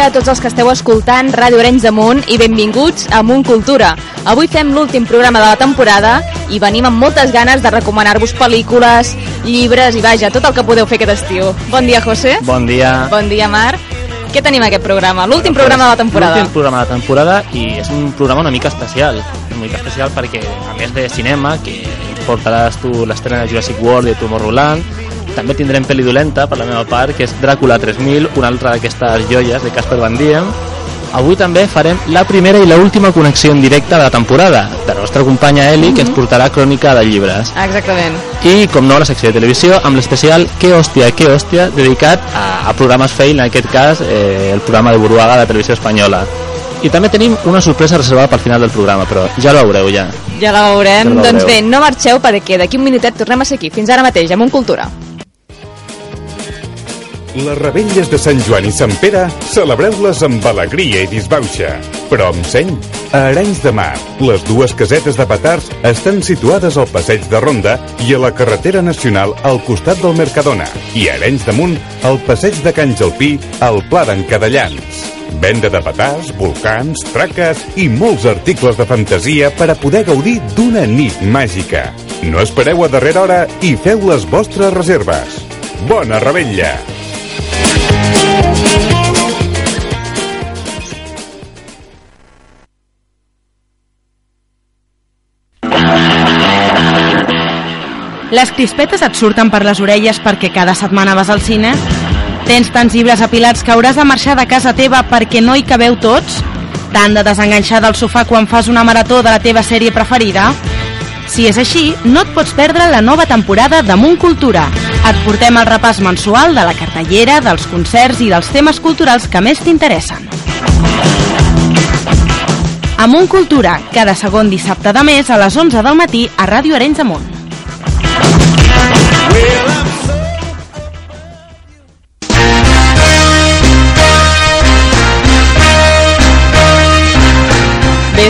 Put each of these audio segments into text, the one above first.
dia a tots els que esteu escoltant Ràdio Arenys de Munt i benvinguts a Munt Cultura. Avui fem l'últim programa de la temporada i venim amb moltes ganes de recomanar-vos pel·lícules, llibres i vaja, tot el que podeu fer aquest estiu. Bon dia, José. Bon dia. Bon dia, Marc. Què tenim aquest programa? L'últim programa de la temporada. L'últim programa de la temporada i és un programa una mica especial. Una mica especial perquè, a més de cinema, que portaràs tu l'estrena de Jurassic World i Tomorrowland, també tindrem pel·li dolenta per la meva part, que és Dràcula 3000, una altra d'aquestes joies de Casper Van Diem. Avui també farem la primera i l'última connexió en directe de la temporada de la nostra companya Eli, que ens portarà crònica de llibres. Exactament. I, com no, la secció de televisió amb l'especial Que hòstia, que hòstia, dedicat a, a programes fail, en aquest cas eh, el programa de Buruaga de televisió espanyola. I també tenim una sorpresa reservada pel final del programa, però ja la veureu ja. Ja la veurem. Ja la doncs veureu. bé, no marxeu perquè d'aquí un minutet tornem a ser aquí. Fins ara mateix, amb un Cultura. Les rebelles de Sant Joan i Sant Pere celebreu-les amb alegria i disbauxa, però amb seny. A Arenys de Mar, les dues casetes de petards estan situades al passeig de Ronda i a la carretera nacional al costat del Mercadona i a Arenys de Munt al passeig de Can Jalpí al Pla d'en Cadellans. Venda de petards, volcans, traques i molts articles de fantasia per a poder gaudir d'una nit màgica. No espereu a darrera hora i feu les vostres reserves. Bona rebella! Les crispetes et surten per les orelles perquè cada setmana vas al cine? Tens tants llibres apilats que hauràs de marxar de casa teva perquè no hi cabeu tots? T'han de desenganxar del sofà quan fas una marató de la teva sèrie preferida? Si és així, no et pots perdre la nova temporada de Munt Cultura. Et portem el repàs mensual de la cartellera, dels concerts i dels temes culturals que més t'interessen. Amunt Cultura, cada segon dissabte de mes a les 11 del matí a Ràdio Arenys de Munt.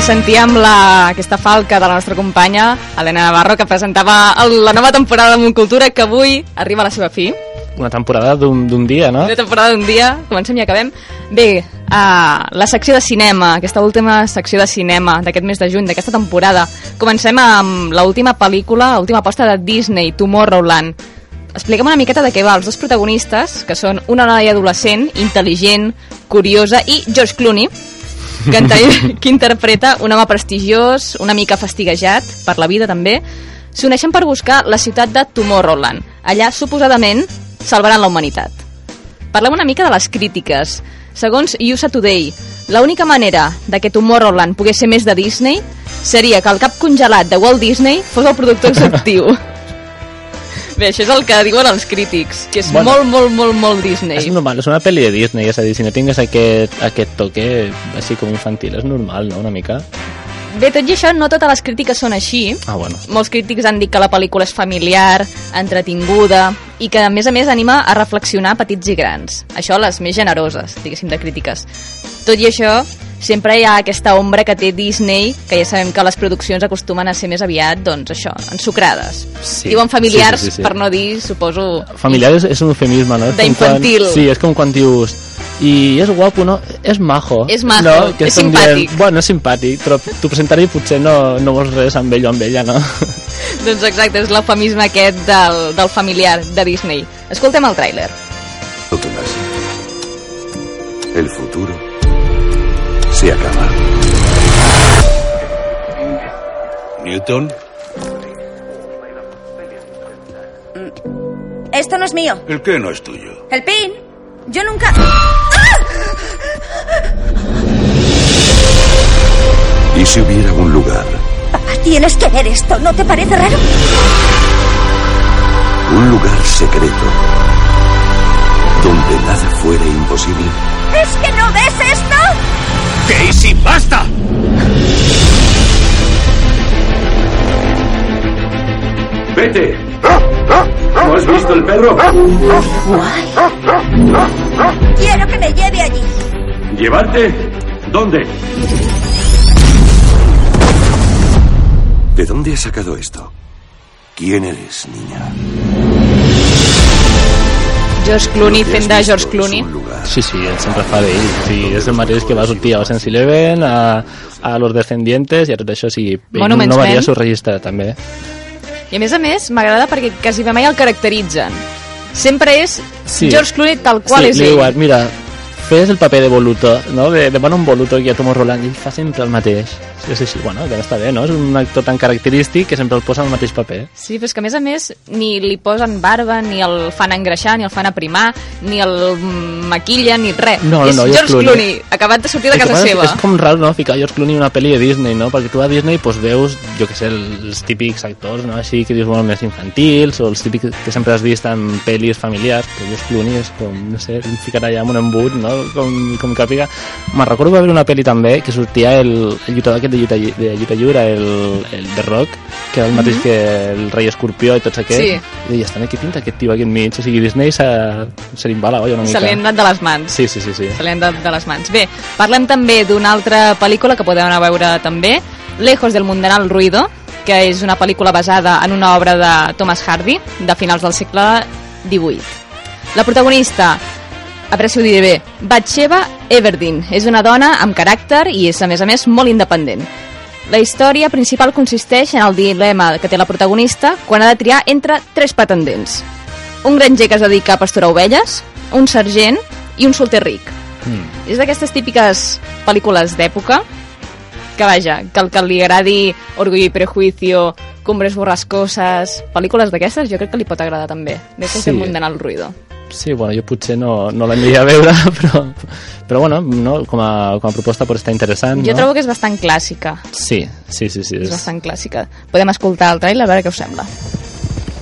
Sentíem la, aquesta falca de la nostra companya, Helena Navarro, que presentava el, la nova temporada de Montcultura, que avui arriba a la seva fi. Una temporada d'un d'un dia, no? Una temporada d'un dia, comencem i acabem. Bé, uh, la secció de cinema, aquesta última secció de cinema d'aquest mes de juny, d'aquesta temporada. Comencem amb l'última pel·lícula, l'última aposta de Disney, Tomorrowland. Explica'm una miqueta de què va els dos protagonistes, que són una noia adolescent, intel·ligent, curiosa, i George Clooney, ente- que interpreta un home prestigiós, una mica fastiguejat per la vida també, s'uneixen per buscar la ciutat de Tomorrowland. Allà, suposadament, salvaran la humanitat. Parlem una mica de les crítiques. Segons USA Today, l'única manera de que Tomorrowland pogués ser més de Disney seria que el cap congelat de Walt Disney fos el productor executiu. Bé, això és el que diuen els crítics, que és Bueno. molt, molt, molt, molt Disney. És normal, és una pel·li de Disney, és a dir, si no tingues aquest, aquest toque així com infantil, és normal, no?, una mica. Bé, tot i això, no totes les crítiques són així. Ah, bueno. Molts crítics han dit que la pel·lícula és familiar, entretinguda i que, a més a més, anima a reflexionar petits i grans. Això les més generoses, diguéssim, de crítiques. Tot i això, sempre hi ha aquesta ombra que té Disney, que ja sabem que les produccions acostumen a ser més aviat, doncs això, ensucrades. Sí. Diuen familiars, Sí, sí, sí, sí. per no dir, suposo... Familiar és, és un eufemisme, no? D'infantil. Sí, és com quan dius i és guapo, no? És majo. És majo, no? que és simpàtic. bueno, és simpàtic, però tu presentar-hi potser no, no vols res amb ell o amb ella, no? Doncs exacte, és l'eufemisme aquest del, del familiar de Disney. Escoltem el tràiler. El futuro se acaba. Newton, Esto no es mío. ¿el qué no es tuyo? El pin. Yo nunca... ¿Y si hubiera un lugar, Papá, tienes que ver esto. ¿No te parece raro? un lugar secreto, donde nada fuera imposible? ¿Es que no ves esto? ¡Casey, basta! ¡Vete! ¿No has visto el perro? Quiero que me lleve allí. ¿Llevarte? ¿Dónde? ¿De dónde has sacado esto? ¿Quién eres, niña? George Clooney fent de George Clooney. Sí, sí, ell sempre fa d'ell. Sí, és el mateix que va sortir a Ocean's Eleven, a, a Los Descendientes i a tot això, sí. Monuments no varia el seu registre, també. I a més a més, m'agrada perquè quasi mai el caracteritzen. Sempre és Sí. George Clooney tal qual sí, és ell. diuen, mira, fes el paper de Voluto, no? De, demana un Voluto aquí a Tomo Roland i ell fa sempre el mateix. És així, bueno, que està bé, no? És un actor tan característic que sempre el posa en el mateix paper. Sí, però és que a més a més ni li posen barba, ni el fan engreixar, ni el fan aprimar, ni el maquillen, ni res. No, és no, George Clooney. Clooney, acabat de sortir de És casa bueno, seva. És com raro, no?, ficar George Clooney en una pel·li de Disney, no? Perquè tu a Disney pues, veus, jo que sé, els típics actors, no?, així que dius molt més infantils, o els típics que sempre has vist en pel·lis familiars, però George Clooney és com, no sé, el ficarà allà en un embut, no?, com, com càpiga. Me'n recordo que va haver una pel·li també que sortia el, el lluitador aquest de lluita, de lluita lliure, el, el The Rock, que era el mateix que el rei escorpió i tots aquests. Sí. I deies, també, què pinta aquest tio aquí enmig? O sigui, Disney se li embala, oi, una mica. Se li han anat de les mans. Sí, sí, sí, sí. Se li han anat de les mans. Bé, parlem també d'una altra pel·lícula que podeu anar a veure també, Lejos del mundanal ruido, que és una pel·lícula basada en una obra de Thomas Hardy, de finals del segle XVIII. La protagonista, a veure si ho diré bé, Batsheva Everdeen, és una dona amb caràcter i és, a més a més, molt independent. La història principal consisteix en el dilema que té la protagonista quan ha de triar entre tres pretendents. Un granger que es dedica a pasturar ovelles, un sergent i un solter ric. Mm. És d'aquestes típiques pel·lícules d'època que, vaja, que el que li agradi Orgullo i Prejuicio, Cumbres borrascoses, pel·lícules d'aquestes, jo crec que li pot agradar també. De que Sí. sí. muntant el ruïdo. Sí, bueno, jo potser no, no l'aniria a veure, però, però bueno, no, com, a, com a proposta pot estar interessant, Jo no? trobo que és bastant clàssica. Sí, sí, sí, sí. És bastant clàssica. Podem escoltar el trailer a veure què us sembla.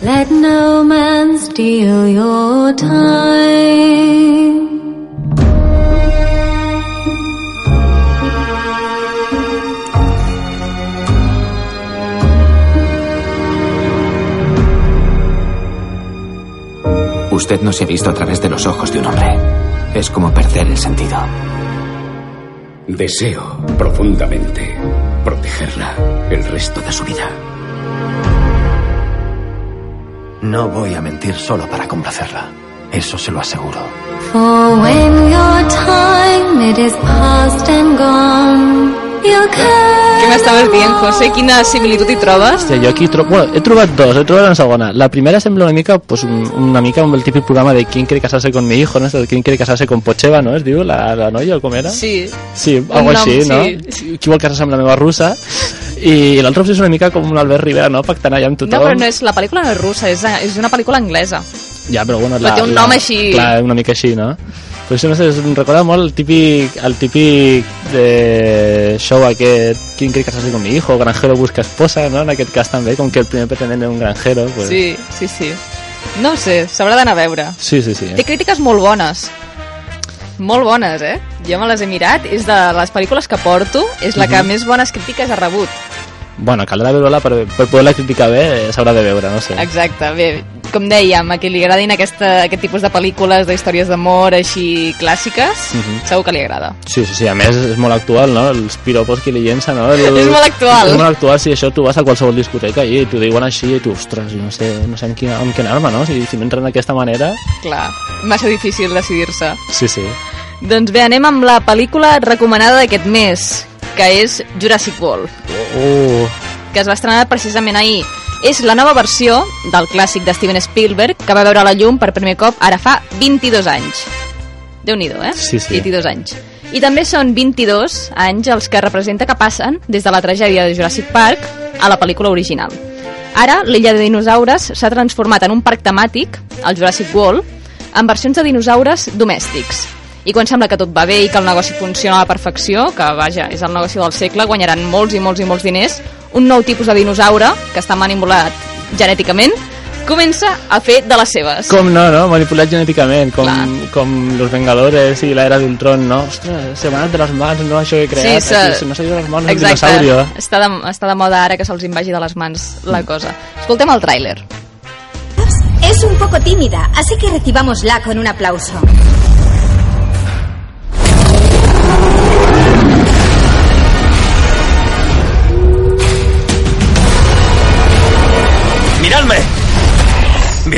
Let no man steal your time. Usted no se ha visto a través de los ojos de un hombre. Es como perder el sentido. Deseo profundamente protegerla el resto de su vida. No voy a mentir solo para complacerla. Eso se lo aseguro. For when your time it is past and gone, you'll Què m'estaves dient, José? Quina similitud hi trobes? Hòstia, jo aquí tro... bueno, he trobat dos, he trobat una segona. La primera sembla una mica, pues, un, una mica amb el típic programa de ¿Quién quiere casarse con mi hijo? ¿no? ¿Quién quiere casarse con Pocheva? ¿no? Es diu, la, la noia, o com era? Sí. Sí, algo nom, així, no? sí. Qui vol casar-se amb la meva russa? I l'altre és una mica com un Albert Rivera, no? Pactant allà amb tothom. No, però no és, la pel·lícula no és russa, és, és una pel·lícula anglesa. Ja, però bueno... Però té un nom així. Clar, una mica així, no? Però això no sé, em recorda molt el típic, el típic de show aquest ¿Quién quiere casarse con mi hijo? Granjero busca esposa, no? En aquest cas també, com que el primer pretendent era un granjero. Pues... Sí, sí, sí. No sé, s'haurà d'anar a veure. Sí, sí, sí. Té crítiques molt bones. Molt bones, eh? Jo me les he mirat, és de les pel·lícules que porto, és la que Mhm. més bones crítiques ha rebut. Bueno, caldrà veure-la per, per poder-la criticar bé, s'haurà de veure, no sé. Exacte, bé, com dèiem, a qui li agradin aquesta, aquest tipus de pel·lícules, d'històries d'amor així clàssiques, Mhm. segur que li agrada. Sí, sí, sí, a més és molt actual, no? Els piropos que li llença, no? El, És molt actual. És molt actual, sí, això tu vas a qualsevol discoteca i t'ho diuen així i tu, ostres, no sé, no sé amb, quina, amb què anar-me, no? Si, si no entren d'aquesta manera... Clar, massa difícil decidir-se. Sí, sí. Doncs bé, anem amb la pel·lícula recomanada d'aquest mes, que és Jurassic World. Uh, que es va estrenar precisament ahir. És la nova versió del clàssic de Steven Spielberg, que va veure la llum per primer cop ara fa 22 anys. déu nhi eh? Sí, sí. 22 anys. I també són 22 anys els que representa que passen des de la tragèdia de Jurassic Park a la pel·lícula original. Ara, l'illa de dinosaures s'ha transformat en un parc temàtic, el Jurassic World, amb versions de dinosaures domèstics. I quan sembla que tot va bé i que el negoci funciona a la perfecció, que vaja, és el negoci del segle, guanyaran molts i molts i molts diners, un nou tipus de dinosaure, que està manipulat genèticament, comença a fer de les seves. com no, no? Manipulat genèticament, com, Clar. com los Vengadores i l'era d'Ultron, no? Ostres, se m'ha anat de les mans, no, això que he creat. se- aquí, se m'ha saltat de les mans un Exacte. dinosaurio. Està de, està de moda ara que se'ls invagi de les mans la cosa. Escoltem el tràiler. Es un poco tímida, así que recibámosla con un aplauso.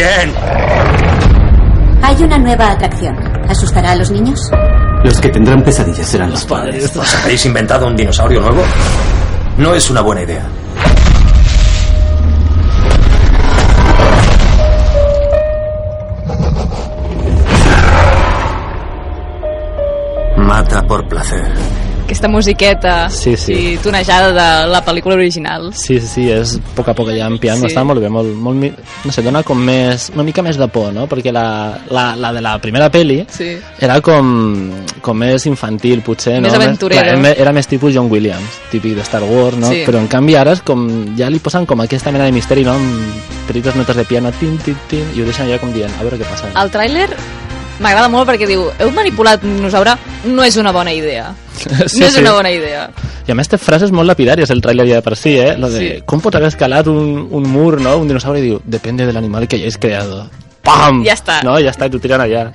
Bien. Hay una nueva atracción. ¿Asustará a los niños? Los que tendrán pesadillas serán los padres. ¿Os habéis inventado un dinosaurio nuevo? No es una buena idea. Mata por placer. Aquesta musiqueta Sí, sí. i tonejada de la pel·lícula original. Sí, sí, sí, és a poc a poc allà en piano, Sí. està molt bé, molt, molt, no sé, dona com més, una mica més de por, no? Perquè la, la, la de la primera peli Sí. era com, com més infantil, potser, Més no? aventurero. Clar, era, més tipus John Williams, típic de Star Wars, no? Sí. Però en canvi ara és com, ja li posen com aquesta mena de misteri, no? Amb petites notes de piano, tin, tin, tin, i ho deixen ja com dient, a veure què passa. El tràiler m'agrada molt perquè diu heu manipulat un dinosaure, no és una bona idea. Sí, no és sí. una bona idea. I a més té frases molt lapidàries el tràiler ja de per si, eh? Lo de, Sí. com pots haver escalat un, un mur, no? Un dinosaure i diu, depende del animal que hayáis creado. Pam! Ja està. No, ja està, i t'ho tiren allà.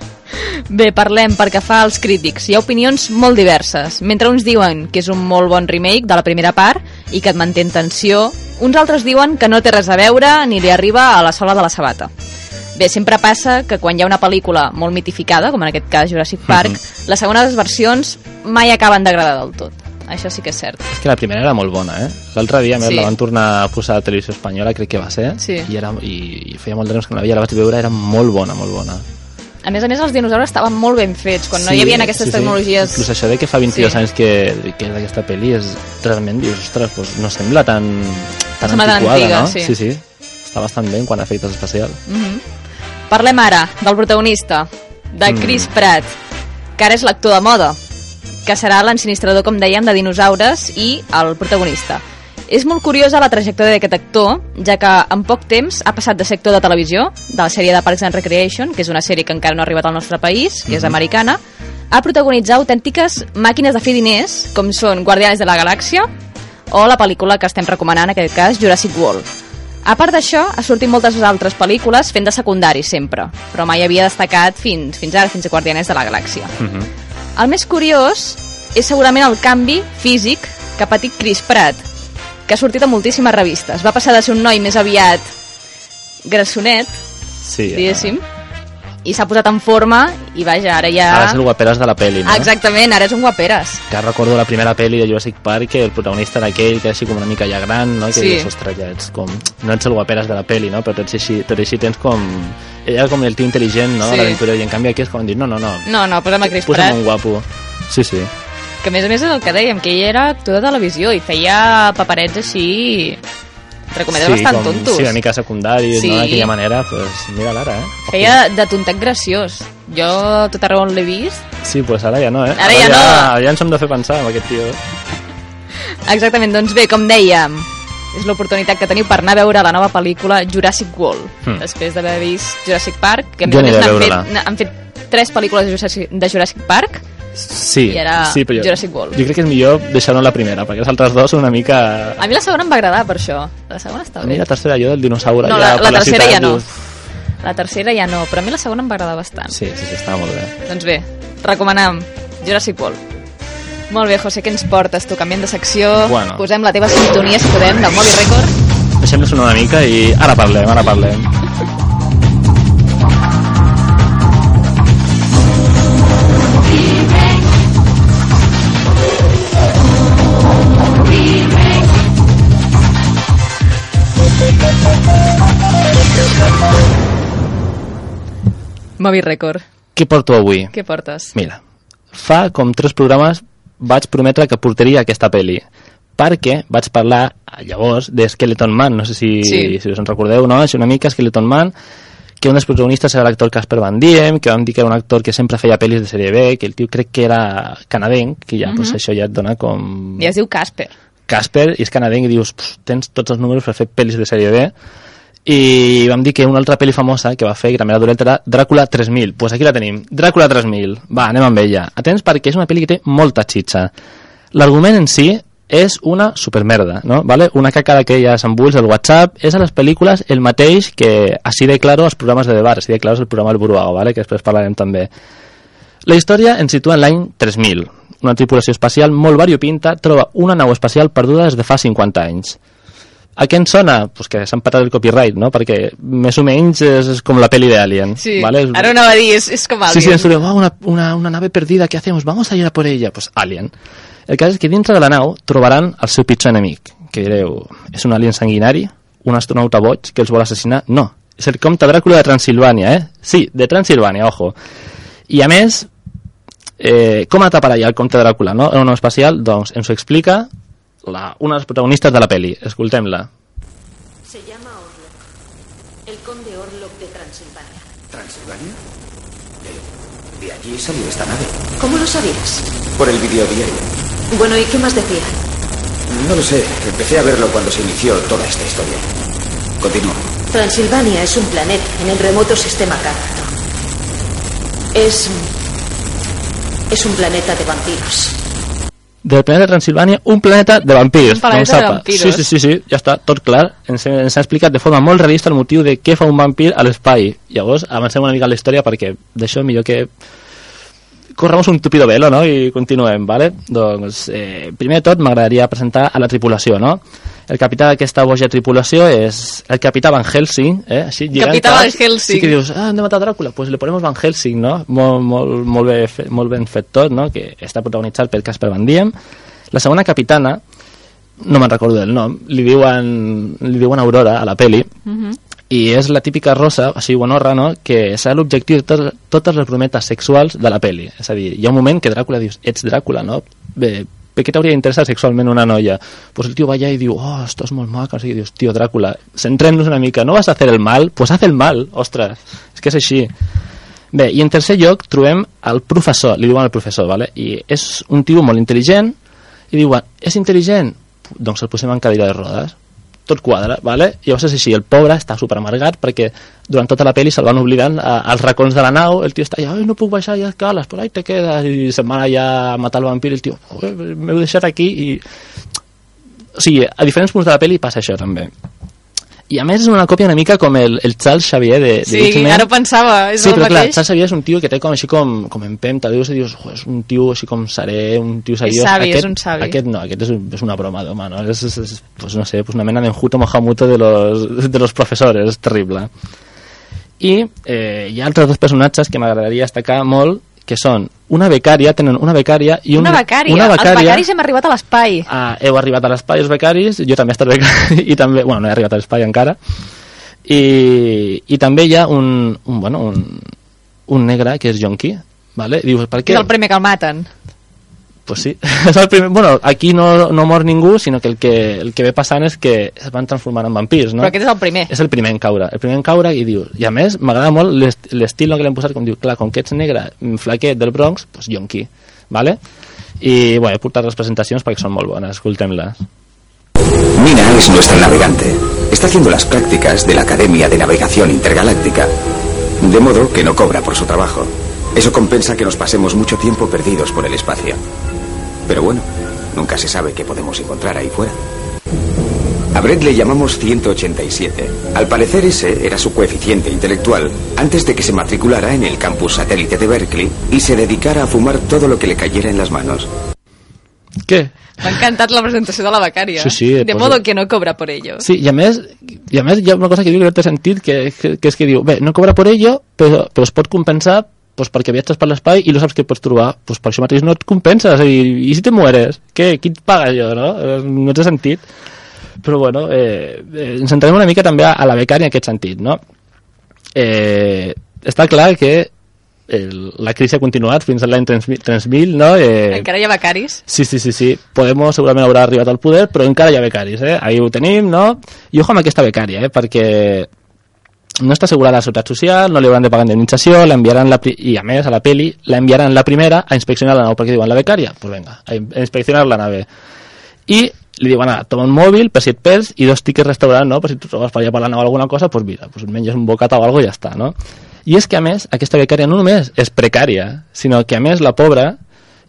Bé, parlem perquè fa als crítics. Hi ha opinions molt diverses. Mentre uns diuen que és un molt bon remake de la primera part i que et manté en tensió, uns altres diuen que no té res a veure ni li arriba a la sola de la sabata. Bé, sempre passa que quan hi ha una pel·lícula molt mitificada, com en aquest cas Jurassic Park, les segones versions mai acaben d'agradar del tot. Això sí que és cert. És que la primera era molt bona, eh? L'altre dia sí. Sí. la van tornar a posar a televisió espanyola, crec que va ser, Sí. i, era, i, i feia molt de temps que no la veia, la vaig veure, era molt bona, molt bona. A més a més, els dinosaures estaven molt ben fets, quan no hi havia aquestes tecnologies... Inclús això de que fa 22 Sí. anys que, que és d'aquesta pel·li és realment, dius, ostres, doncs no sembla tan, tan Sembla tan antiquada, antiga, no? sí. sí, sí. Està bastant bé en quant a efectes especials. Mhm. Parlem ara del protagonista, de Mm. Chris Pratt, que ara és l'actor de moda, que serà l'ensinistrador, com dèiem, de dinosaures i el protagonista. És molt curiosa la trajectòria d'aquest actor, ja que en poc temps ha passat de ser actor de televisió, de la sèrie de Parks and Recreation, que és una sèrie que encara no ha arribat al nostre país, que és Mhm. americana, a protagonitzar autèntiques màquines de fer diners, com són Guardianes de la Galàxia o la pel·lícula que estem recomanant, en aquest cas, Jurassic World. A part d'això, ha sortit moltes altres pel·lícules fent de secundari sempre, però mai havia destacat fins, fins ara, fins a Guardianes de la Galàxia. El més curiós és segurament el canvi físic que ha patit Chris Pratt, que ha sortit a moltíssimes revistes. Va passar de ser un noi més aviat grassonet, Sí, diguéssim, i s'ha posat en forma i vaja, ara ja... Ara és el guaperes de la pel·li, no? Exactament, ara és un guaperes. Que recordo la primera pel·li de Jurassic Park que el protagonista era aquell que era així com una mica ja gran, no? Que Sí. dius, ostres, ja ets com... No ets el guaperes de la pel·li, no? Però tot i així, tot i així tens com... Ell era com el tio intel·ligent, no? Sí. L'aventurer, i en canvi aquí és com dir, no, no, no. No, no, posa'm a Chris Posa'm un guapo. Sí, sí. Que a més a més és el que dèiem, que ell era actor de televisió i feia paperets així, entre cometes, bastant com, tontos. Sí, una mica secundaris, Sí. no? D'aquella manera, pues mira l'ara, eh? Feia de tontet graciós. Jo tot arreu on l'he vist. Sí, pues ara ja no, eh? Ara ja no. Ja ens hem de fer pensar amb aquest tio. Exactament, doncs bé, com dèiem, és l'oportunitat que teniu per anar a veure la nova pel·lícula Jurassic World, Hmm. després d'haver vist Jurassic Park, que a més n'han fet, n'han fet tres pel·lícules de Jurassic, de Jurassic Park, Sí, I era sí, però jo, Jurassic World. Jo crec que és millor deixar-ho la primera, perquè les altres dues són una mica... a mi la segona em va agradar per això. La segona està A mi bé. la tercera, jo del dinosaure... No, ja la, per la tercera ciutat, ja no. dius, La tercera ja no, però a mi la segona em va agradar bastant. Sí, sí, sí, estava molt bé. Doncs bé, recomanam Jurassic World. Molt bé, José, què ens portes tu? Canviem de secció, Bueno. posem la teva sintonia, si podem, del Mobi Record. Deixem-nos una mica i ara parlem, ara parlem. Mobi Record. Què porto avui? Què portes? Mira, fa com tres programes vaig prometre que portaria aquesta pel·li perquè vaig parlar eh, llavors de Skeleton Man, no sé si, Sí. si us en recordeu, no? És una mica Skeleton Man, que un dels protagonistes era l'actor Casper Van Diem, que vam dir que era un actor que sempre feia pel·lis de sèrie B, que el tio crec que era canadenc, que ja, Mhm. pues, això ja et dona com... Ja es diu Casper. Casper, i és canadenc, i dius, "Pff, tens tots els números per fer pel·lis de sèrie B, i vam dir que una altra pel·li famosa que va fer, que també era dolenta, era Dràcula 3000. Doncs pues aquí la tenim, Dràcula 3000. Va, anem amb ella. Atents perquè és una pel·li que té molta xitxa. L'argument en si és una supermerda, no? ¿Vale? Una caca d'aquelles embulls del WhatsApp és a les pel·lícules el mateix que així de claro els programes de debat, així de claro és el programa del Buruago, ¿vale? que després parlarem també. La història ens situa en l'any 3000. Una tripulació espacial molt variopinta troba una nau espacial perduda des de fa 50 anys. A què ens sona? Pues que s'han patat el copyright, no? Perquè més o menys és, és com la peli de Alien. Sí, ¿vale? És- ara anava a dir, és, és com Sí, sí, Alien. ens diuen, "Oh, una, una, una nave perdida, ¿qué hacemos? Vamos a ir a por ella. Pues Alien. El cas és que dintre de la nau trobaran el seu pitjor enemic, que direu, és un alien sanguinari, un astronauta boig que els vol assassinar? No, és el comte Dràcula de Transilvània, eh? Sí, de Transilvània, ojo. I a més, eh, com atrapar allà el comte Dràcula, no? En un especial, doncs ens ho explica la, una de les protagonistes de la peli. Escoltem-la. Se llama Orlok. El conde Orlok de Transilvania. ¿Transilvania? De, de allí salió esta nave. ¿Cómo lo sabías? Por el videodiario. Bueno, ¿y qué más decía? No lo sé. Empecé a verlo cuando se inició toda esta historia. Continúa. Transilvania es un planeta en el remoto sistema Cárpato. Es. Es un planeta de vampiros. Del planeta Transilvània, un planeta de vampirs. Un planeta de sapa. vampiros. Sí, sí, sí, sí, ja està, tot clar. Ens, ens ha explicat de forma molt realista el motiu de què fa un vampir a l'espai. Llavors, avancem una mica la història perquè d'això millor que corremos un tupido velo, no? I continuem, vale? Doncs, eh, primer de tot, m'agradaria presentar a la tripulació, no? El capità d'aquesta boja tripulació és el capità Van Helsing, eh? Així, Capità Van. Helsing. Sí que dius, ah, hem de matar Dràcula, pues le ponemos Van Helsing, no? Molt, molt, molt, bé, molt ben fet tot, no? Que està protagonitzat per Casper Van Diem. La segona capitana, no me'n recordo del nom, li diuen, li diuen Aurora a la peli, Mhm. i és la típica rosa, així guanorra, no?, que serà l'objectiu de tot, totes les brometes sexuals de la peli. És a dir, hi ha un moment que Dràcula dius, ets Dràcula, no? Bé, per què t'hauria d'interessar sexualment una noia? Pues el tio va allà i diu, oh, esto es molt maco, i dius, tio, Dràcula, centrem-nos una mica, no vas a hacer el mal? Pues haz el mal, ostres, és que és així. Bé, i en tercer lloc trobem el professor, li diuen el professor, vale? i és un tio molt intel·ligent, i diuen, és intel·ligent? Doncs el posem en cadira de rodes. Tot quadra, vale? Llavors és així, el pobre està super amargat perquè durant tota la pel·li se'l van oblidant als racons de la nau, el tio està allà, no puc baixar ja escales, però ahí te quedes, i se'n van allà a matar el vampir, i el tio, "Joder, m'heu deixat aquí, i... O sigui, a diferents punts de la pel·li passa això també. I a més és una còpia una mica com el, el Charles Xavier de, de Sí, X-Men. ara ho pensava, és sí, el però clar, mateix. Charles Xavier és un tio que té com així com, com empenta, dius, i dius, "Jo, és un tio així com serè, un tio seriós. savi, és aquest, un savi. Aquest no, aquest és, un, és una broma d'home, no? És, és, és, pues no sé, pues una mena d'enjuto mojamuto de los, de los professores, és terrible. I eh, hi ha altres dos personatges que m'agradaria destacar molt, que són una becària, tenen una becària i un, Una becària. una Els becària becaris hem arribat a l'espai. Ah, heu arribat a l'espai, els becaris, jo també he estat becari, i també, bueno, no he arribat a l'espai encara, i, i també hi ha un, un, bueno, un, un negre que és jonqui, vale? Dius, per què? és el primer que el maten. Pues sí, el primer, bueno, aquí no, no mor ningú, sinó que el, que el que ve passant és que es van transformant en vampirs, no? Però aquest és el primer. És el primer en caure, el primer en caure i diu, i a més m'agrada molt l'est- l'estil que l'hem posat, com diu, clar, com que ets negre, mm, flaquet del Bronx, pues jonqui, vale? I bueno, he portat les presentacions perquè són molt bones, escoltem-les. Mina es nuestra navegante. Está haciendo las prácticas de la Academia de Navegación Intergaláctica. De modo que no cobra por su trabajo. Eso compensa que nos pasemos mucho tiempo perdidos por el espacio. Pero bueno, nunca se sabe qué podemos encontrar ahí fuera. A Brett le llamamos 187. Al parecer ese era su coeficiente intelectual antes de que se matriculara en el campus satélite de Berkeley y se dedicara a fumar todo lo que le cayera en las manos. Què? M'ha encantat la presentació de la becària. Sí, sí, de pues- modo que no cobra por ello. Sí, i a més, i a més hi ha una cosa que diu que no té sentit, que, que, que és que diu, bé, no cobra por ello, però, però es pot compensar pues, perquè viatges per l'espai i no saps què pots trobar. Pues, per això mateix no et compensa. És a dir, i si te mueres? Què? Qui et paga allò, no? No té sentit. Però bueno, eh, eh, ens centrem una mica també a, a la becària en aquest sentit, no? Eh, està clar que el, la crisi ha continuat fins a l'any 3000, 3000, no? Eh, Encara hi ha becaris. Sí, sí, sí, sí. Podemos segurament haurà arribat al poder, però encara hi ha becaris, eh? Ahí ho tenim, no? I ojo amb aquesta becària, eh? Perquè no està assegurada la seguretat social, no li hauran de pagar indemnització, l'enviaran la i a més a la peli la enviaran la primera a inspeccionar la nau, perquè diuen la becària, pues venga, a in- a inspeccionar la nave. I li diuen, ah, toma un mòbil per si et perds i dos tickets restaurant, no? Per si tu trobes per allà per la nau alguna cosa, pues mira, pues menges un bocata o algo i ja està, no? I és que a més, aquesta becària no només és precària, sinó que a més la pobra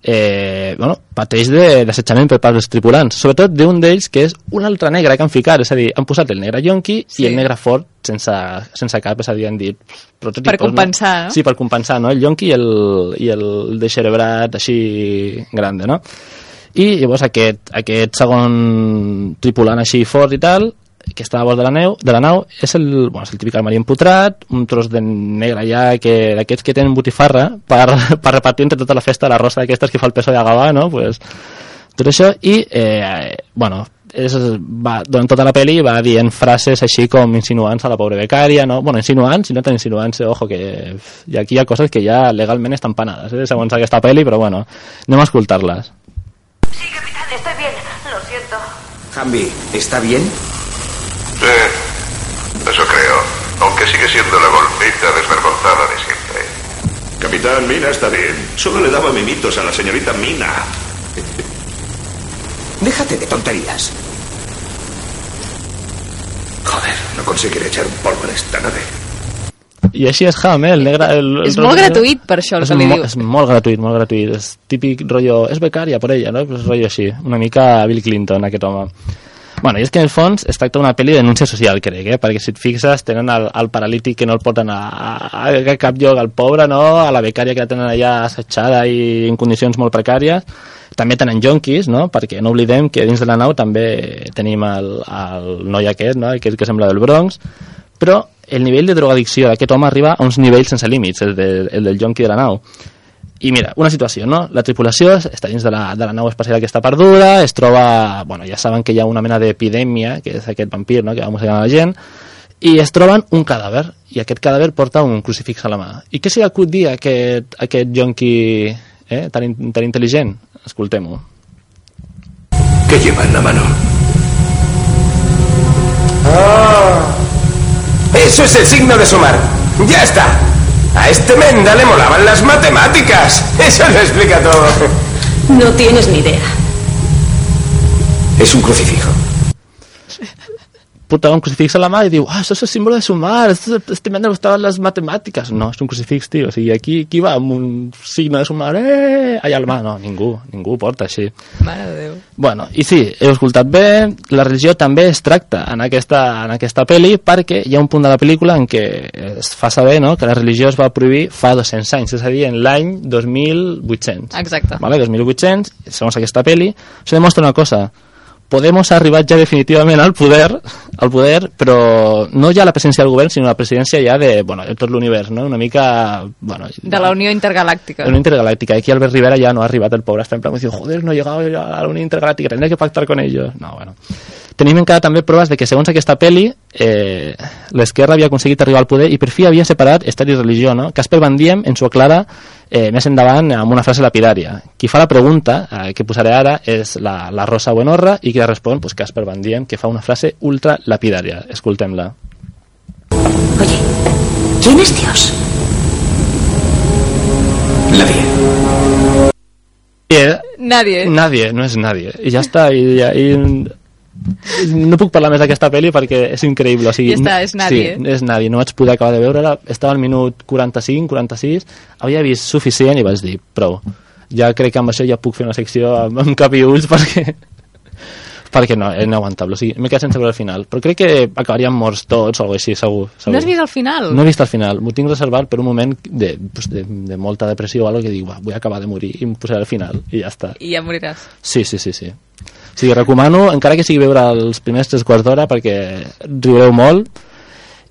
eh, bueno, pateix de- d'assetjament per part dels tripulants, sobretot d'un d'ells que és un altre negre que han ficat, és a dir, han posat el negre yonqui Sí. i el negre fort sense, sense cap, és a dir, han dit prototipos, Per compensar, no? Sí, per compensar, no? El yonqui i el, i el de cerebrat així grande, no? I llavors aquest, aquest segon tripulant així fort i tal que està a bord de la, neu, de la nau és el, bueno, és el típic armari empotrat, un tros de negre ja que d'aquests que tenen botifarra per, per repartir entre tota la festa la rosa d'aquestes que fa el peso de Gavà, no? Pues, tot això i, eh, bueno, és, va, durant tota la pel·li va dient frases així com insinuants a la pobra becària, no? Bueno, insinuants i no tan insinuants, eh, ojo, que i aquí hi ha coses que ja legalment estan panades, eh, segons aquesta pel·li, però bueno, anem a escoltar-les. Estoy bien, lo siento. Hambi, ¿está bien? Capitán, Mina está bien. Solo le daba mimitos a la señorita Mina. Déjate de tonterías. Joder, no conseguiré echar un polvo en esta nave. I així és Ham, eh? El negre, el, el És molt gratuït, per això, el és que li mo- dius. És molt gratuït, molt gratuït. És típic rotllo... És becària per ella, no? Pues rotllo així. Una mica Bill Clinton, aquest home. Bueno, i és que en el fons es tracta d'una pel·li de denúncia social, crec, eh? perquè si et fixes tenen el, el paralític que no el porten a, a, a cap lloc, al pobre, no? a la becària que la tenen allà assetjada i en condicions molt precàries, també tenen jonquis, no? perquè no oblidem que dins de la nau també tenim el, el noi aquest, no? aquell que sembla del Bronx, però el nivell de drogadicció d'aquest home arriba a uns nivells sense límits, el, de, el del jonqui de la nau. I mira, una situació, no? La tripulació està dins de la, de la nau espacial que està perduda, es troba... Bueno, ja saben que hi ha una mena d'epidèmia, que és aquest vampir, no?, que va mossegar la gent, i es troben un cadàver, i aquest cadàver porta un crucifix a la mà. I què s'hi ha acudit dir a aquest, a aquest jonqui eh, tan, tan intel·ligent? Escoltem-ho. ¿Qué lleva en la mano? Eso es el signo de sumar. Ya está. A este menda le molaban las matemáticas. Eso lo explica todo. No tienes ni idea. Es un crucifijo. Portava un crucifix a la mà i diu, ah, això és el símbolo de sumar, esto- este men le gustaban las matemáticas. No, és un crucifix, tio. O sigui, aquí qui va amb un signe de sumar, eh, allà a la mà? No, ningú, ningú ho porta així. Mare de Déu. Bueno, i sí, heu escoltat bé, la religió també es tracta en aquesta, en aquesta pel·li perquè hi ha un punt de la pel·lícula en què es fa saber no, que la religió es va prohibir fa 200 anys, és a dir, en l'any 2800. Exacte. Vale, 2800, segons aquesta pel·li, això demostra una cosa, Podemos ha arribat ja definitivament al poder, al poder, però no ja la presència del govern, sinó la presidència ja de, bueno, de tot l'univers, no? Una mica, bueno, De la Unió Intergalàctica. la Unión Intergaláctica. Aquí Albert Rivera ya no ha arribat el pobre, està en plan joder, no he llegado ya a la Unión Intergaláctica, tendré que pactar con ellos. No, bueno. Tenim encara també proves de que segons aquesta pel·li eh, l'esquerra havia aconseguit arribar al poder i per fi havia separat estat i religió, no? Casper Van Diem ens ho aclara eh, més endavant amb una frase lapidària. Qui fa la pregunta, eh, que posaré ara, és la, la Rosa Buenorra i qui la respon, pues Casper Van Diem, que fa una frase ultra lapidària. Escoltem-la. ¿Quién es Dios? Nadie. Nadie. Nadie, no és nadie. I ja està, i, i, no puc parlar més d'aquesta pel·li perquè és increïble. O sigui, Ja està, és nadie. Sí, és nadie. No vaig poder acabar de veure-la. Estava al minut 45, 46. Havia vist suficient i vaig dir, prou. Ja crec que amb això ja puc fer una secció amb, amb cap i ulls perquè perquè no, és inaguantable. O sigui, m'he quedat sense veure el final. Però crec que acabaríem morts tots o alguna així, segur. segur. No has vist el final? No he vist el final, m'ho tinc reservat per un moment de, pues, de, de molta depressió o algo que dic, va, vull acabar de morir i em posaré al final i ja està. I ja moriràs. Sí, sí, sí, sí. Sigui, recomano, encara que sigui veure els primers tres quarts d'hora perquè riureu molt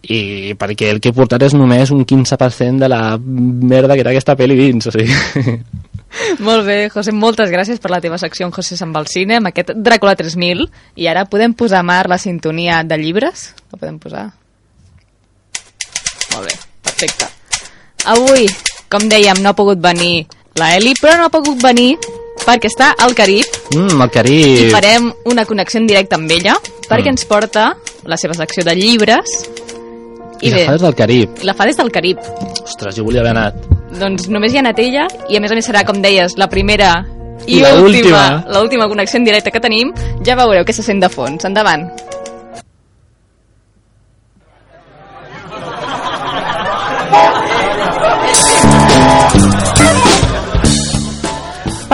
i perquè el que he portat és només un 15% de la merda que era aquesta pel·li dins, o sigui... Molt bé, José, moltes gràcies per la teva secció en José se'n va al cine, amb aquest Dràcula 3000. I ara podem posar, Mar, la sintonia de llibres? La podem posar? Molt bé, perfecte. Avui, com dèiem, no ha pogut venir la Eli, però no ha pogut venir perquè està al Carib Mm, i Carib... farem una connexió en directe amb ella perquè Mm. ens porta la seva secció de llibres I la fa des del Carib. la fa des del Carib. Ostres, jo volia haver anat. Doncs només hi ha anat ella i a més a més serà, com deies, la primera i, I la última, última. l'última connexió en directe que tenim. Ja veureu què se sent de fons. Endavant.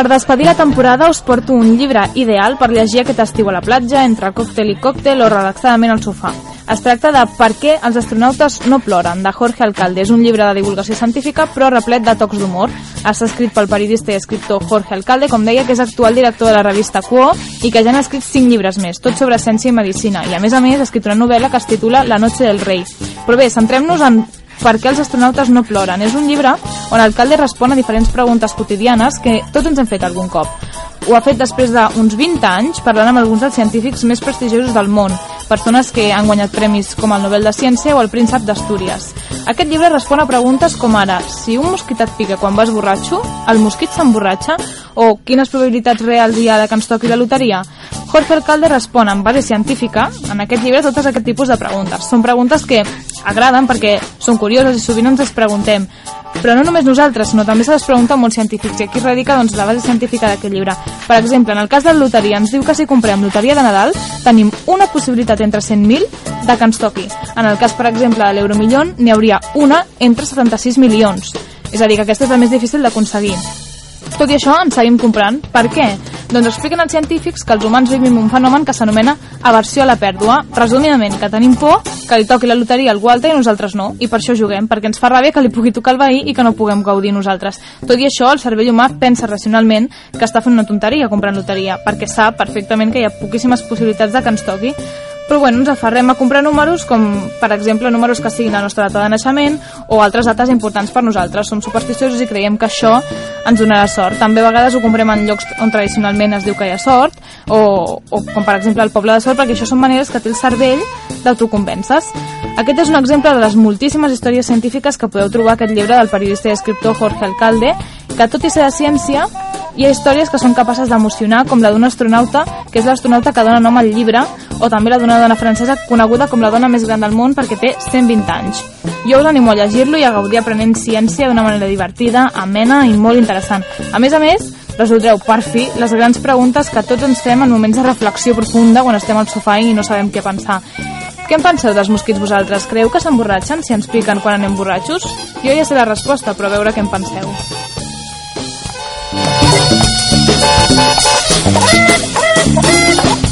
Per despedir la temporada us porto un llibre ideal per llegir aquest estiu a la platja, entre còctel i còctel o relaxadament al sofà. Es tracta de Per què els astronautes no ploren, de Jorge Alcalde. És un llibre de divulgació científica, però replet de tocs d'humor. Està escrit pel periodista i escriptor Jorge Alcalde, com deia, que és actual director de la revista Quo i que ja n'ha escrit cinc llibres més, tots sobre ciència i medicina. I a més a més ha escrit una novel·la que es titula La noche del rei. Però bé, centrem-nos en per què els astronautes no ploren. És un llibre on l'alcalde respon a diferents preguntes quotidianes que tots ens hem fet algun cop. Ho ha fet després d'uns 20 anys parlant amb alguns dels científics més prestigiosos del món, persones que han guanyat premis com el Nobel de Ciència o el Príncep d'Astúries. Aquest llibre respon a preguntes com ara si un mosquit et pica quan vas borratxo, el mosquit s'emborratxa o quines probabilitats reals hi ha de que ens toqui la loteria? Jorge Alcalde respon en base científica en aquest llibre totes aquest tipus de preguntes. Són preguntes que agraden perquè són curioses i sovint ens les preguntem. Però no només nosaltres, sinó també se les pregunta molts científics i aquí radica doncs, la base científica d'aquest llibre. Per exemple, en el cas de la loteria ens diu que si comprem loteria de Nadal tenim una possibilitat entre 100.000 de que ens toqui. En el cas, per exemple, de l'euromillón n'hi hauria una entre 76 milions. És a dir, que aquesta és la més difícil d'aconseguir. Tot i això, ens seguim comprant. Per què? Doncs expliquen els científics que els humans vivim un fenomen que s'anomena aversió a la pèrdua. Resumidament, que tenim por que li toqui la loteria al Walter i nosaltres no, i per això juguem, perquè ens fa ràbia que li pugui tocar el veí i que no puguem gaudir nosaltres. Tot i això, el cervell humà pensa racionalment que està fent una tonteria comprant loteria, perquè sap perfectament que hi ha poquíssimes possibilitats de que ens toqui, però bueno, ens aferrem a comprar números com, per exemple, números que siguin la nostra data de naixement o altres dates importants per nosaltres. Som supersticiosos i creiem que això ens donarà sort. També a vegades ho comprem en llocs on tradicionalment es diu que hi ha sort o, o com per exemple el poble de sort perquè això són maneres que té el cervell d'autoconvences. Aquest és un exemple de les moltíssimes històries científiques que podeu trobar aquest llibre del periodista i escriptor Jorge Alcalde, que tot i ser de ciència hi ha històries que són capaces d'emocionar, com la d'un astronauta, que és l'astronauta que dona nom al llibre, o també la d'una dona francesa coneguda com la dona més gran del món perquè té 120 anys. Jo us animo a llegir-lo i a gaudir aprenent ciència d'una manera divertida, amena i molt interessant. A més a més, resoldreu per fi les grans preguntes que tots ens fem en moments de reflexió profunda quan estem al sofà i no sabem què pensar. Què en penseu dels mosquits vosaltres? Creu que s'emborratxen si ens piquen quan anem borratxos? Jo ja sé la resposta, però a veure què en penseu.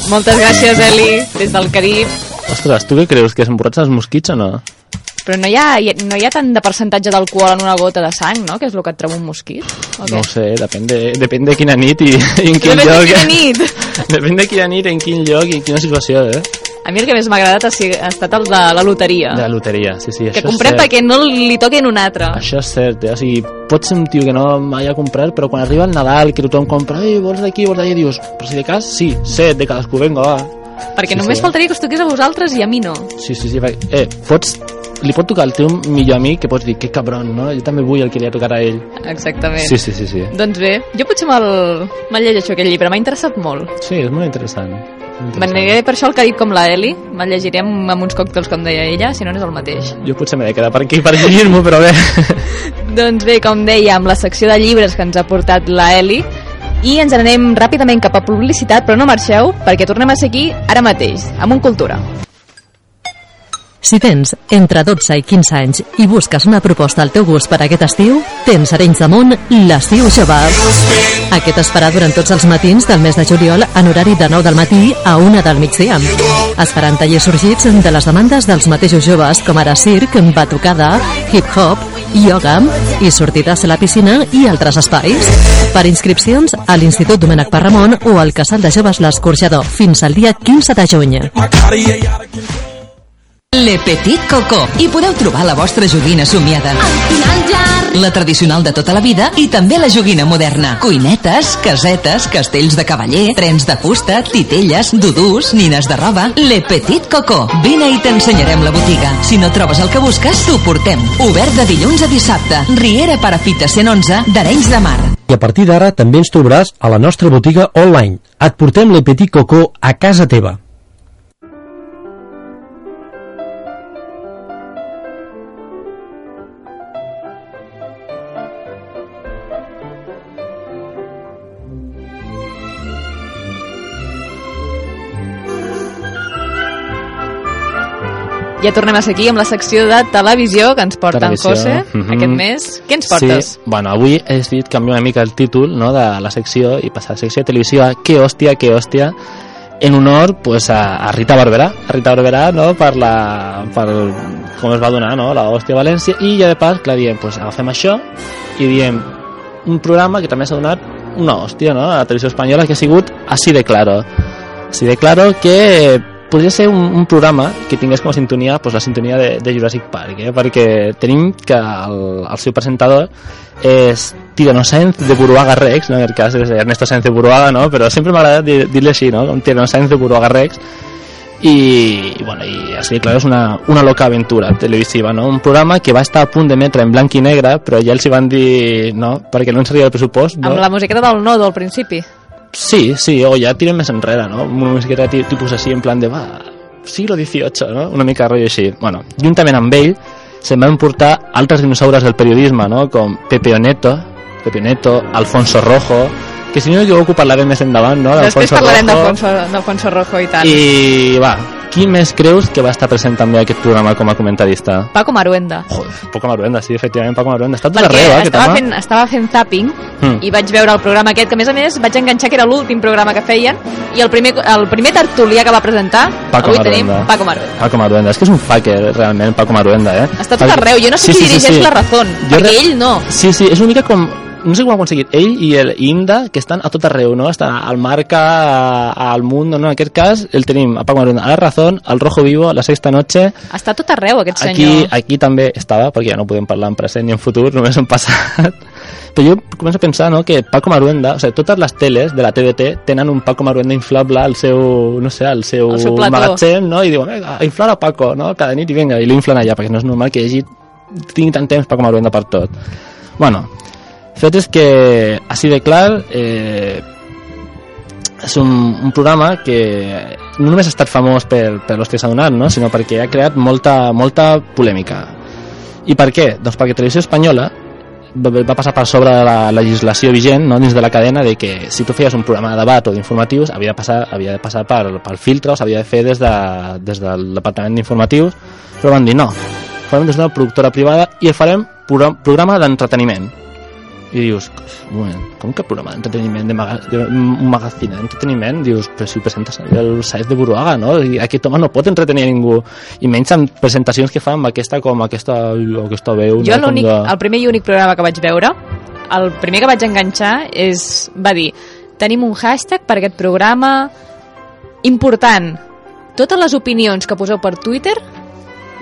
Moltes gràcies, Eli, des del Carib. Ostres, tu què creus? Que s'emborratxen els mosquits o no? Però no hi, ha, no hi ha tant de percentatge d'alcohol en una gota de sang, no? Que és el que et treu un mosquit. O què? No sé, depèn de, depèn de quina nit i, i en quin Depèn de lloc. quina nit. depèn de quina nit, en quin lloc i en quina situació, eh? A mi el que més m'ha agradat ha si- ha estat el de la loteria. De la loteria, sí, sí, que comprem perquè no li toquen un altre. Això és cert, eh? o sigui, pots ser un tio que no mai ha comprat, però quan arriba el Nadal, que tothom compra, ei, vols d'aquí, vols d'allà, dius, però si de cas, sí, set, de cadascú, vinga, va. Perquè Sí, només sí. faltaria que us toqués a vosaltres i a mi no. Sí, sí, sí, eh, pots, li pot tocar al teu millor amic que pots dir, que cabron, no? Jo també vull el que li ha tocat a ell. Exactament. Sí, sí, sí, sí. Doncs bé, jo potser me'l me llegeixo aquest llibre, m'ha interessat molt. Sí, és molt interessant. M'aniré per això al Carib com la Eli, me'l llegiré amb, amb uns còctels com deia ella, si no no és el mateix. Jo potser m'he de quedar per aquí per llegir-m'ho, però bé. Doncs bé, com deia, amb la secció de llibres que ens ha portat la Eli, i ens anem ràpidament cap a publicitat, però no marxeu, perquè tornem a ser aquí ara mateix, amb un Cultura. Si tens entre 12 i 15 anys i busques una proposta al teu gust per aquest estiu, tens Arenys de Munt l'estiu jove. Aquest es farà durant tots els matins del mes de juliol en horari de 9 del matí a 1 del migdia. Es faran tallers sorgits de les demandes dels mateixos joves com ara circ, batucada, hip-hop, yoga i sortides a la piscina i altres espais. Per inscripcions a l'Institut Domènec Parramon o al Casal de Joves l'Escorxador fins al dia 15 de juny. Le Petit Coco. I podeu trobar la vostra joguina somiada. La tradicional de tota la vida i també la joguina moderna. Cuinetes, casetes, castells de cavaller, trens de fusta, titelles, dudús, nines de roba... Le Petit Coco. Vine i t'ensenyarem la botiga. Si no trobes el que busques, t'ho portem. Obert de dilluns a dissabte. Riera Parafita 111 d'Arenys de Mar. I a partir d'ara també ens trobaràs a la nostra botiga online. Et portem Le Petit Coco a casa teva. Ja tornem a ser aquí amb la secció de televisió que ens porta en Televisió, José mhm. aquest mes. Què ens portes? Sí, bueno, avui he decidit canviar una mica el títol no, de la secció i passar a la secció de televisió a Què hòstia, què hòstia, en honor pues, a, a Rita Barberà, a Rita Barberà no? per, la, per com es va donar no? la hòstia València i ja de pas, clar, diem, pues, agafem això i diem un programa que també s'ha donat una hòstia no? a la televisió espanyola que ha sigut Así de Claro Así de Claro que podria ser un, un programa que tingués com a sintonia pues, la sintonia de, de Jurassic Park eh? perquè tenim que el, el seu presentador és Tirano Sainz de Buruaga Rex, no? en el cas és Ernesto Sainz de Buruaga, no? però sempre m'ha agradat dir- dir-li així, no? com Tirano Sainz de Buruaga Rex, i, i, bueno, i així, clar, és una, una loca aventura televisiva, no? un programa que va estar a punt d'emetre en blanc i negre, però ja els hi van dir no, perquè no ens arriba el pressupost. No? Amb la musiqueta del nodo al principi. Sí, sí, o ja tirem més enrere, no? Una musiqueta ti- tipus així, en plan de, va, siglo XVIII, no? Una mica rotllo així. Bueno, juntament amb ell, se'n van portar altres dinosaures del periodisme, no? Com Pepe Oneto, Pepe Oneto, Alfonso Rojo, que si no m'equivoco parlarem més endavant, no? Després parlarem d'Alfonso Rojo i tant. I, va, qui més creus que va estar present també a aquest programa com a comentarista? Paco Maruenda. Paco Maruenda, sí, efectivament, Paco Maruenda. Està tot Perquè arreu, eh, estava fent, estava fent zapping Mm. i vaig veure el programa aquest, que a més a més vaig enganxar que era l'últim programa que feien i el primer, el primer tertulià que va presentar Paco avui Maruenda. tenim Paco Maruenda. Paco Maruenda, és que és un fucker, realment, Paco Maruenda, eh? Està tot Perquè- arreu, jo no sé qui dirigeix la Razón, perquè re- ell no. Sí, sí, és una mica com no sé com ho ha aconseguit, ell i el Inda que estan a tot arreu, no? Estan al Marca a- al Mundo, no? En aquest cas el tenim a Paco Maruenda, a La Razón, al Rojo Vivo, La Sexta Noche Està tot arreu aquest aquí, senyor. aquí també estava, perquè ja no podem parlar en present ni en futur, només en passat però jo començo a pensar no, que Paco Maruenda, o sigui, totes les teles de la TDT tenen un Paco Maruenda inflable al seu, no sé, al seu, seu plató. magatzem, no? i diuen, vinga, a inflar a Paco, no? cada nit i vinga, i l'inflen allà, perquè no és normal que hi hagi tingui tant temps Paco Maruenda per tot. Bueno, fet és que, així de clar, eh, és un, un programa que no només ha estat famós per, per que s'ha donat, no? sinó perquè ha creat molta, molta polèmica. I per què? Doncs perquè Televisió Espanyola va passar per sobre de la legislació vigent no? dins de la cadena de que si tu feies un programa de debat o d'informatius havia de passar, havia de passar per, pel filtre o s'havia de fer des, de, des del departament d'informatius però van dir no, farem des d'una productora privada i farem program, programa d'entreteniment i dius, moment, com que programa d'entreteniment de, maga, de un magazine d'entreteniment? Dius, però si presentes el Saez de Buruaga, no? I aquest home no pot entretenir a ningú i menys en presentacions que fa amb aquesta com aquesta, aquesta veu Jo no? De... el primer i únic programa que vaig veure, el primer que vaig enganxar és, va dir, tenim un hashtag per aquest programa important. Totes les opinions que poseu per Twitter,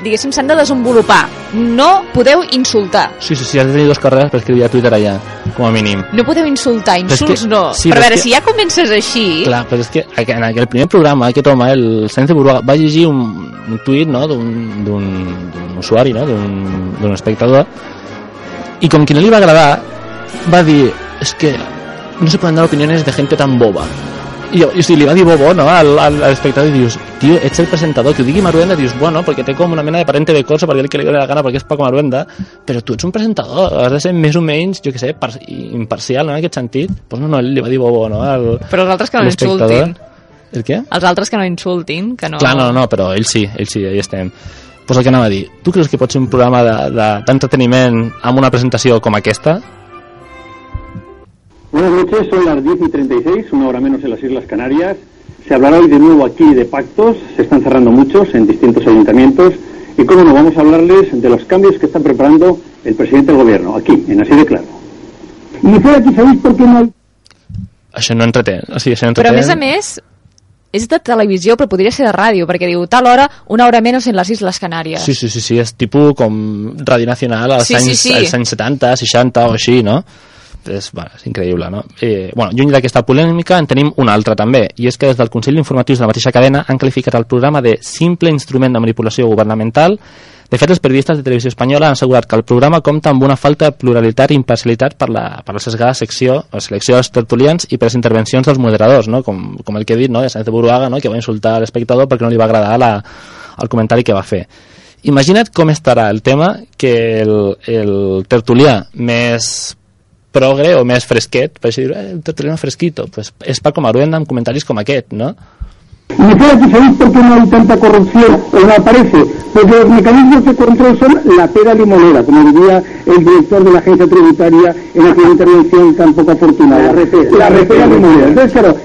diguéssim, s'han de desenvolupar. No podeu insultar. Sí, sí, sí, has de tenir dos carreres per escriure a Twitter allà, com a mínim. No podeu insultar, insults que- no. sí, però a veure, que- si ja comences així... Clar, però és que en aquell primer programa, aquest home, el Sáenz de Buruaga, va llegir un, un tuit no, d'un usuari, no, d'un espectador, i com que no li va agradar, va dir, és que no se poden dar opiniones de gente tan boba. I, i sigui, li va dir bobo no, al, al, al espectador i dius, tio, ets el presentador, que ho digui Maruenda, dius, bueno, perquè té com una mena de parente de cosa, perquè el que li dóna la gana, perquè és Paco Maruenda, però tu ets un presentador, has de ser més o menys, jo que sé, par imparcial, no, en aquest sentit. Pues no, no, li va dir bobo, no, al, Però els altres que no insultin. El què? Els altres que no insultin, que no... Clar, no, no, però ell sí, ell sí, ahí estem. Pues el que anava a dir, tu creus que pot ser un programa de- de- d'entreteniment de, amb una presentació com aquesta? Buenas noches, son las 10 y 36, una hora menos en las Islas Canarias. Se hablará hoy de nuevo aquí de pactos, se están cerrando muchos en distintos ayuntamientos. Y cómo no, vamos a hablarles de los cambios que está preparando el presidente del gobierno, aquí, en Así de Claro. Y fuera aquí, ¿sabéis por qué no hay Això no entretén, o sigui, això no Però a entretén. més a més, és de televisió, però podria ser de ràdio, perquè diu tal hora, una hora menys en les Isles Canàries. Sí, sí, sí, sí, és tipus com Radio Nacional als, Sí, sí, anys, sí. als anys 70, 60 o així, no? És, bueno, és increïble, no? Eh, bueno, lluny d'aquesta polèmica en tenim una altra també, i és que des del Consell d'Informatius de la mateixa cadena han qualificat el programa de simple instrument de manipulació governamental. De fet, els periodistes de Televisió Espanyola han assegurat que el programa compta amb una falta de pluralitat i imparcialitat per la, per la sesgada secció, la selecció dels tertulians i per les intervencions dels moderadors, no? com, com el que he dit, no? de Sáenz de Buruaga, no? que va insultar l'espectador perquè no li va agradar la, el comentari que va fer. Imagina't com estarà el tema que el, el tertulià més progre o més fresquet, per així dir, eh, el fresquito, pues és Paco Maruenda amb comentaris com aquest, no? Y fuera aquí, ¿sabéis por qué no hay tanta corrupción o no aparece? Porque los mecanismos de control son la pera limonera, como diría el director de la agencia tributaria en aquella intervención tan poco afortunada. La repera, la repera limonera. Entonces, claro,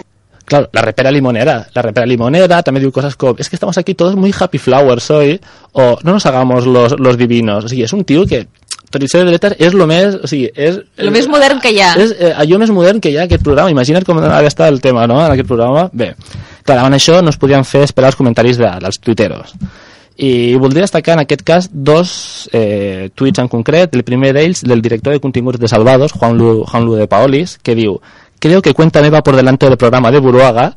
claro, la repera limonera, la repera limonera también digo cosas como, es que estamos aquí todos muy happy flowers hoy, o no nos hagamos los, los divinos, o és un tio que Toricero de Letas és lo més, o sigui, és... El més modern que hi ha. És eh, allò més modern que hi ha aquest programa, imagina't com ha d'estar el tema, no?, en aquest programa. Bé, clar, davant això no es podien fer esperar els comentaris de, dels tuiteros. I voldria destacar en aquest cas dos eh, tuits en concret, el primer d'ells del director de continguts de Salvados, Juan Lu, Juan Lu de Paolis, que diu creo que Cuéntame va por delante del programa de Buruaga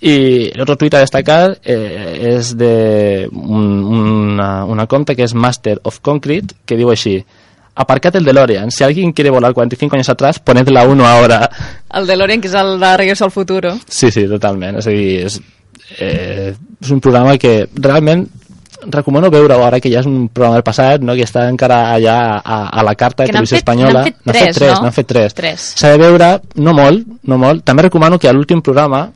y el otro tuit a destacar eh, és de un, una, una compte que és Master of Concrete que diu així aparcad el DeLorean. Si alguien quiere volar 45 años atrás, poned la 1 ahora. El DeLorean, que és el de Regreso al Futuro. Sí, sí, totalment. És a dir, és, eh, és un programa que realment recomano veure-ho ara que ja és un programa del passat no? que està encara allà a, a la carta de televisió fet- espanyola n'han fet N'han tres, tres, no? n'han fet tres. Tres. s'ha de veure, no molt, no molt també recomano que a l'últim programa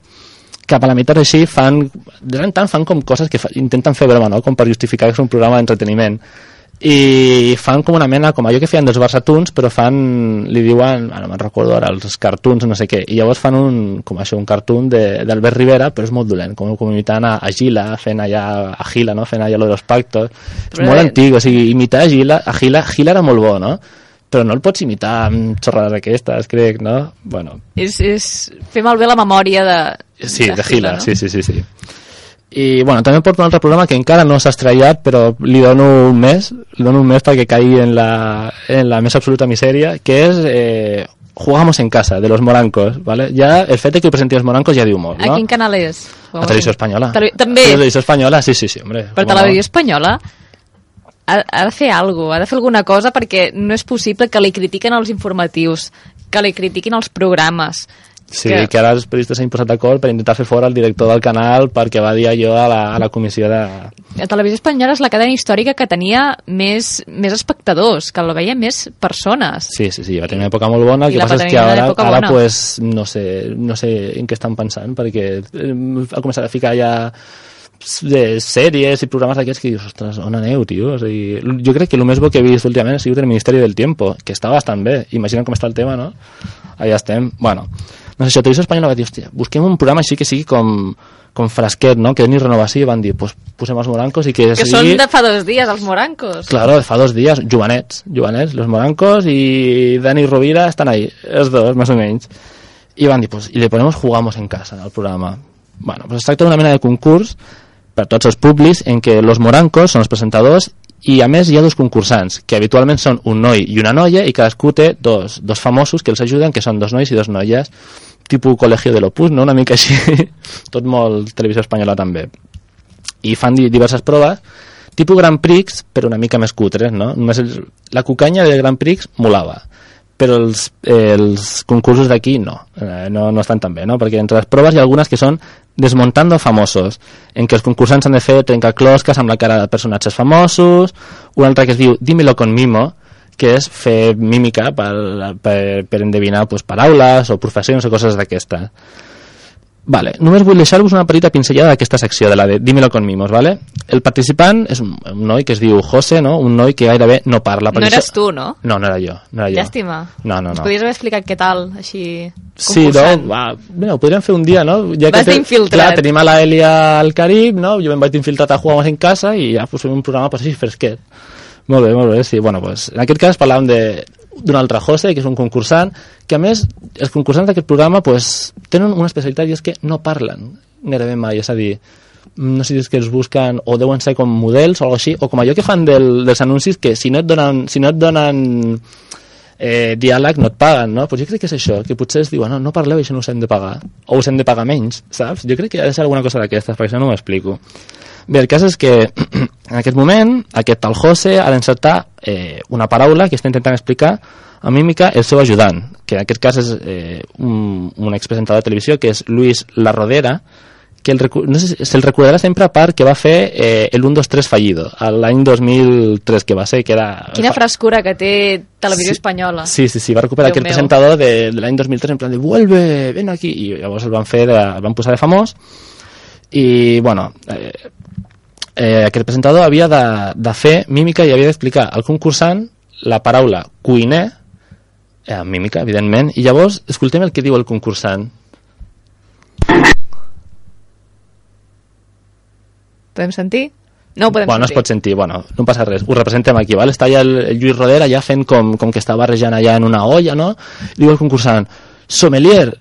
cap a la meitat així fan de tant tant fan com coses que fa, intenten fer broma no? com per justificar que és un programa d'entreteniment i fan com una mena com allò que feien dels Barsatuns però fan, li diuen ara me'n recordo ara, els cartoons no sé què i llavors fan un, com això, un cartoon de- d'Albert Rivera però és molt dolent, com, com imitant a, a Gila fent allà, a Gila, no? fent allà lo de los pactos és Però molt antic, o sigui, imitar a Gila, a Gila, Gila era molt bo, no? Però no el pots imitar amb xorrades aquestes, crec, no? Bueno, És, és fer malbé la memòria de... Sí, de Gila, no? sí, sí, sí, sí. I, bueno, també porto un altre programa que encara no s'ha estrellat, però li dono un mes, li dono un mes perquè caigui en la, en la més absoluta misèria, que és eh, Jugamos en casa, de los morancos, ¿vale? Ja el fet de que presenti els morancos ja diu molt, A no? quin canal és? A Televisió Espanyola. Tele- també? A Televisió Espanyola, sí, sí, sí, hombre. Per? Televisió Espanyola ha, ha de fer alguna cosa, ha de fer alguna cosa perquè no és possible que li critiquen els informatius, que li critiquin els programes. Sí, que- que... ara els periodistes s'han posat d'acord per intentar fer fora el director del canal perquè va dir allò a la, a la comissió de... La televisió espanyola és la cadena històrica que tenia més, més espectadors, que la veien més persones. Sí, sí, sí, va tenir una època molt bona, el que passa és que ara, ara pues, no, sé, no sé en què estan pensant, perquè eh, ha començat a ficar ja de sèries i programes d'aquests que dius, ostres, on aneu, tio? O sigui, jo crec que el més bo que he vist últimament ha sigut el Ministeri del Tiempo, que està bastant bé. Imagina't com està el tema, no? Allà estem. Bueno, no sé, això, Televisió Espanyola va dir, hòstia, busquem un programa així que sigui com, com fresquet, no? Que ni renovació, i van dir, pues, posem els morancos i que, Que sigui... són de fa dos dies, els morancos. Claro, de fa dos días, Joanets, Joanets, los morancos y Dani Rovira están ahí, els dos, más o menys. I van dir, pues, y le ponemos Jugamos en casa al programa. Bueno, pues es tracta d'una mena de concurs per tots els públics en què los morancos són els presentadors i a més hi ha dos concursants que habitualment són un noi i una noia i cadascú té dos, dos famosos que els ajuden que són dos nois i dos noies tipus col·legio de l'Opus, no? una mica així tot molt televisió espanyola també i fan di- diverses proves tipus Grand Prix però una mica més cutres no? Només el, la cucanya del Grand Prix molava però els, eh, els concursos d'aquí no, eh, no, no estan tan bé, no? perquè entre les proves hi ha algunes que són desmontando famosos, en què els concursants han de fer trencaclosques amb la cara de personatges famosos, una altra que es diu Dímelo con mimo, que és fer mímica per, per, per endevinar pues, paraules o professions o coses d'aquestes. Vale, només vull deixar-vos una petita pinzellada d'aquesta secció, de la de Dímelo con mimos, vale? El participant és un, un noi que es diu José, no? Un noi que gairebé no parla. No eres això- tu, no? No, no era jo, no era jo. Llàstima. No, no, Ens no. podries haver explicat què tal, així... Sí, no? concursant. Va, mira, ho podríem fer un dia, no? Ja Vas te- d'infiltrat. Clar, tenim a la Elia al Carib, no? Jo me'n vaig infiltrat a Jugamos en casa i ja pues, fem un programa pues, així fresquet. Molt bé, molt bé, sí. Bueno, pues, en aquest cas parlàvem de d'un altre José, que és un concursant, que a més, els concursants d'aquest programa pues, tenen una especialitat i és que no parlen gairebé mai, és a dir, no sé si és que els busquen o deuen ser com models o alguna així, o com allò que fan del, dels anuncis que si no et donen, si no et donen eh, diàleg no et paguen, no? Pues jo crec que és això, que potser es diuen, no, no parleu això no us hem de pagar, o us hem de pagar menys, saps? Jo crec que ha de ser alguna cosa d'aquestes, perquè això no m'ho explico. Bé, el cas és que en aquest moment aquest tal José ha d'encertar eh, una paraula que està intentant explicar a mímica el seu ajudant, que en aquest cas és eh, un, un expresentador de televisió que és Luis La Rodera, que el, no sé se'l recordarà sempre perquè va fer eh, el 1, 2, 3 fallido, l'any 2003 que va ser, que era... Quina frescura que té Televisió Espanyola. Sí, sí, sí, va recuperar Déu aquell meu. presentador de, de l'any 2003 en plan de vuelve, ven aquí, i llavors el van fer, de, el van posar de famós i, bueno, eh, eh, aquest presentador havia de, de fer mímica i havia d'explicar al concursant la paraula cuiner, eh, mímica, evidentment, i llavors escoltem el que diu el concursant. Podem sentir? No ho podem bueno, no es sentir. pot sentir, bueno, no passa res, ho representem aquí, val? està allà el, el Lluís Roder allà fent com, com que està barrejant allà en una olla, no? Diu el concursant, sommelier,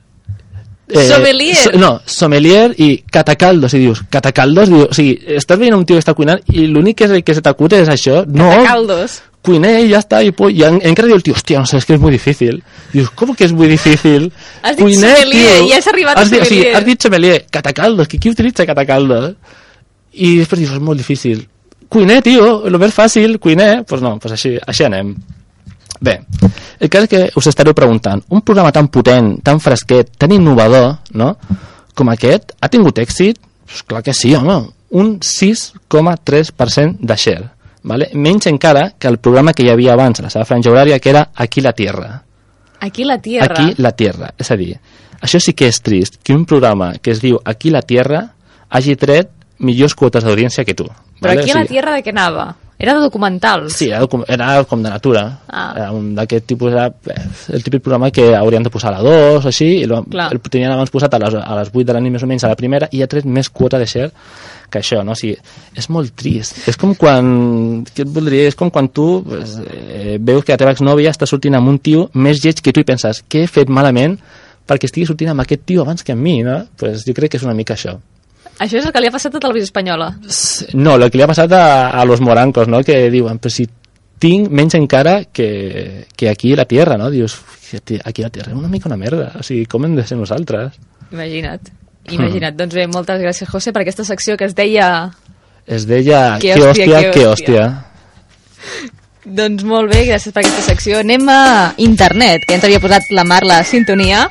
Sommelier. so- no, sommelier i catacaldos, i dius, catacaldos, diu, o sigui, estàs veient un tio que està cuinant i l'únic que, és- que se t'acut és això, no, Catacaldos. cuiné i ja està, i, pu- i en, encara diu el tio, hòstia, no sé, és que és molt difícil. Dius, com que és molt difícil? Has dit sommelier i has arribat a has dit, o sigui, sommelier. has dit sommelier, catacaldos, que qui utilitza catacaldos? I després dius, és molt difícil. Cuiner, tio, el més fàcil, cuiner. Doncs pues no, pues així, així anem. Bé, el cas és que us estareu preguntant, un programa tan potent, tan fresquet, tan innovador, no?, com aquest, ha tingut èxit? Pues clar que sí, home, un 6,3% de share, vale? menys encara que el programa que hi havia abans a la seva franja horària, que era Aquí la Tierra. Aquí la tierra. Aquí la Tierra. És a dir, això sí que és trist, que un programa que es diu Aquí la Tierra hagi tret millors quotes d'audiència que tu. Però vale? aquí a la tierra de què anava? Era de documentals. Sí, era, era com de natura. Ah. Era un d'aquest tipus, era eh, el típic programa que haurien de posar a la 2 o així, i el, Clar. el tenien abans posat a les, a les 8 de la nit més o menys a la primera, i ha tret més quota de share que això, no? O sigui, és molt trist. És com quan... Què et voldria? És com quan tu pues, eh, veus que la teva exnòvia està sortint amb un tio més lleig que tu i penses, què he fet malament perquè estigui sortint amb aquest tio abans que amb mi, no? Pues jo crec que és una mica això. Això és el que li ha passat a Televisió Espanyola. No, el que li ha passat a, a los morancos, no? Que diuen, però si tinc menys encara que, que aquí la Tierra, no? Dius, "Fíjate, aquí la Tierra és una mica una merda. O sigui, com hem de ser nosaltres? Imagina't. Imagina't. Doncs bé, moltes gràcies, José, per aquesta secció que es deia... Es deia, Que que hòstia, que hòstia." Doncs molt bé, gràcies per aquesta secció. Anem a internet, que ens havia posat la Mar la sintonia.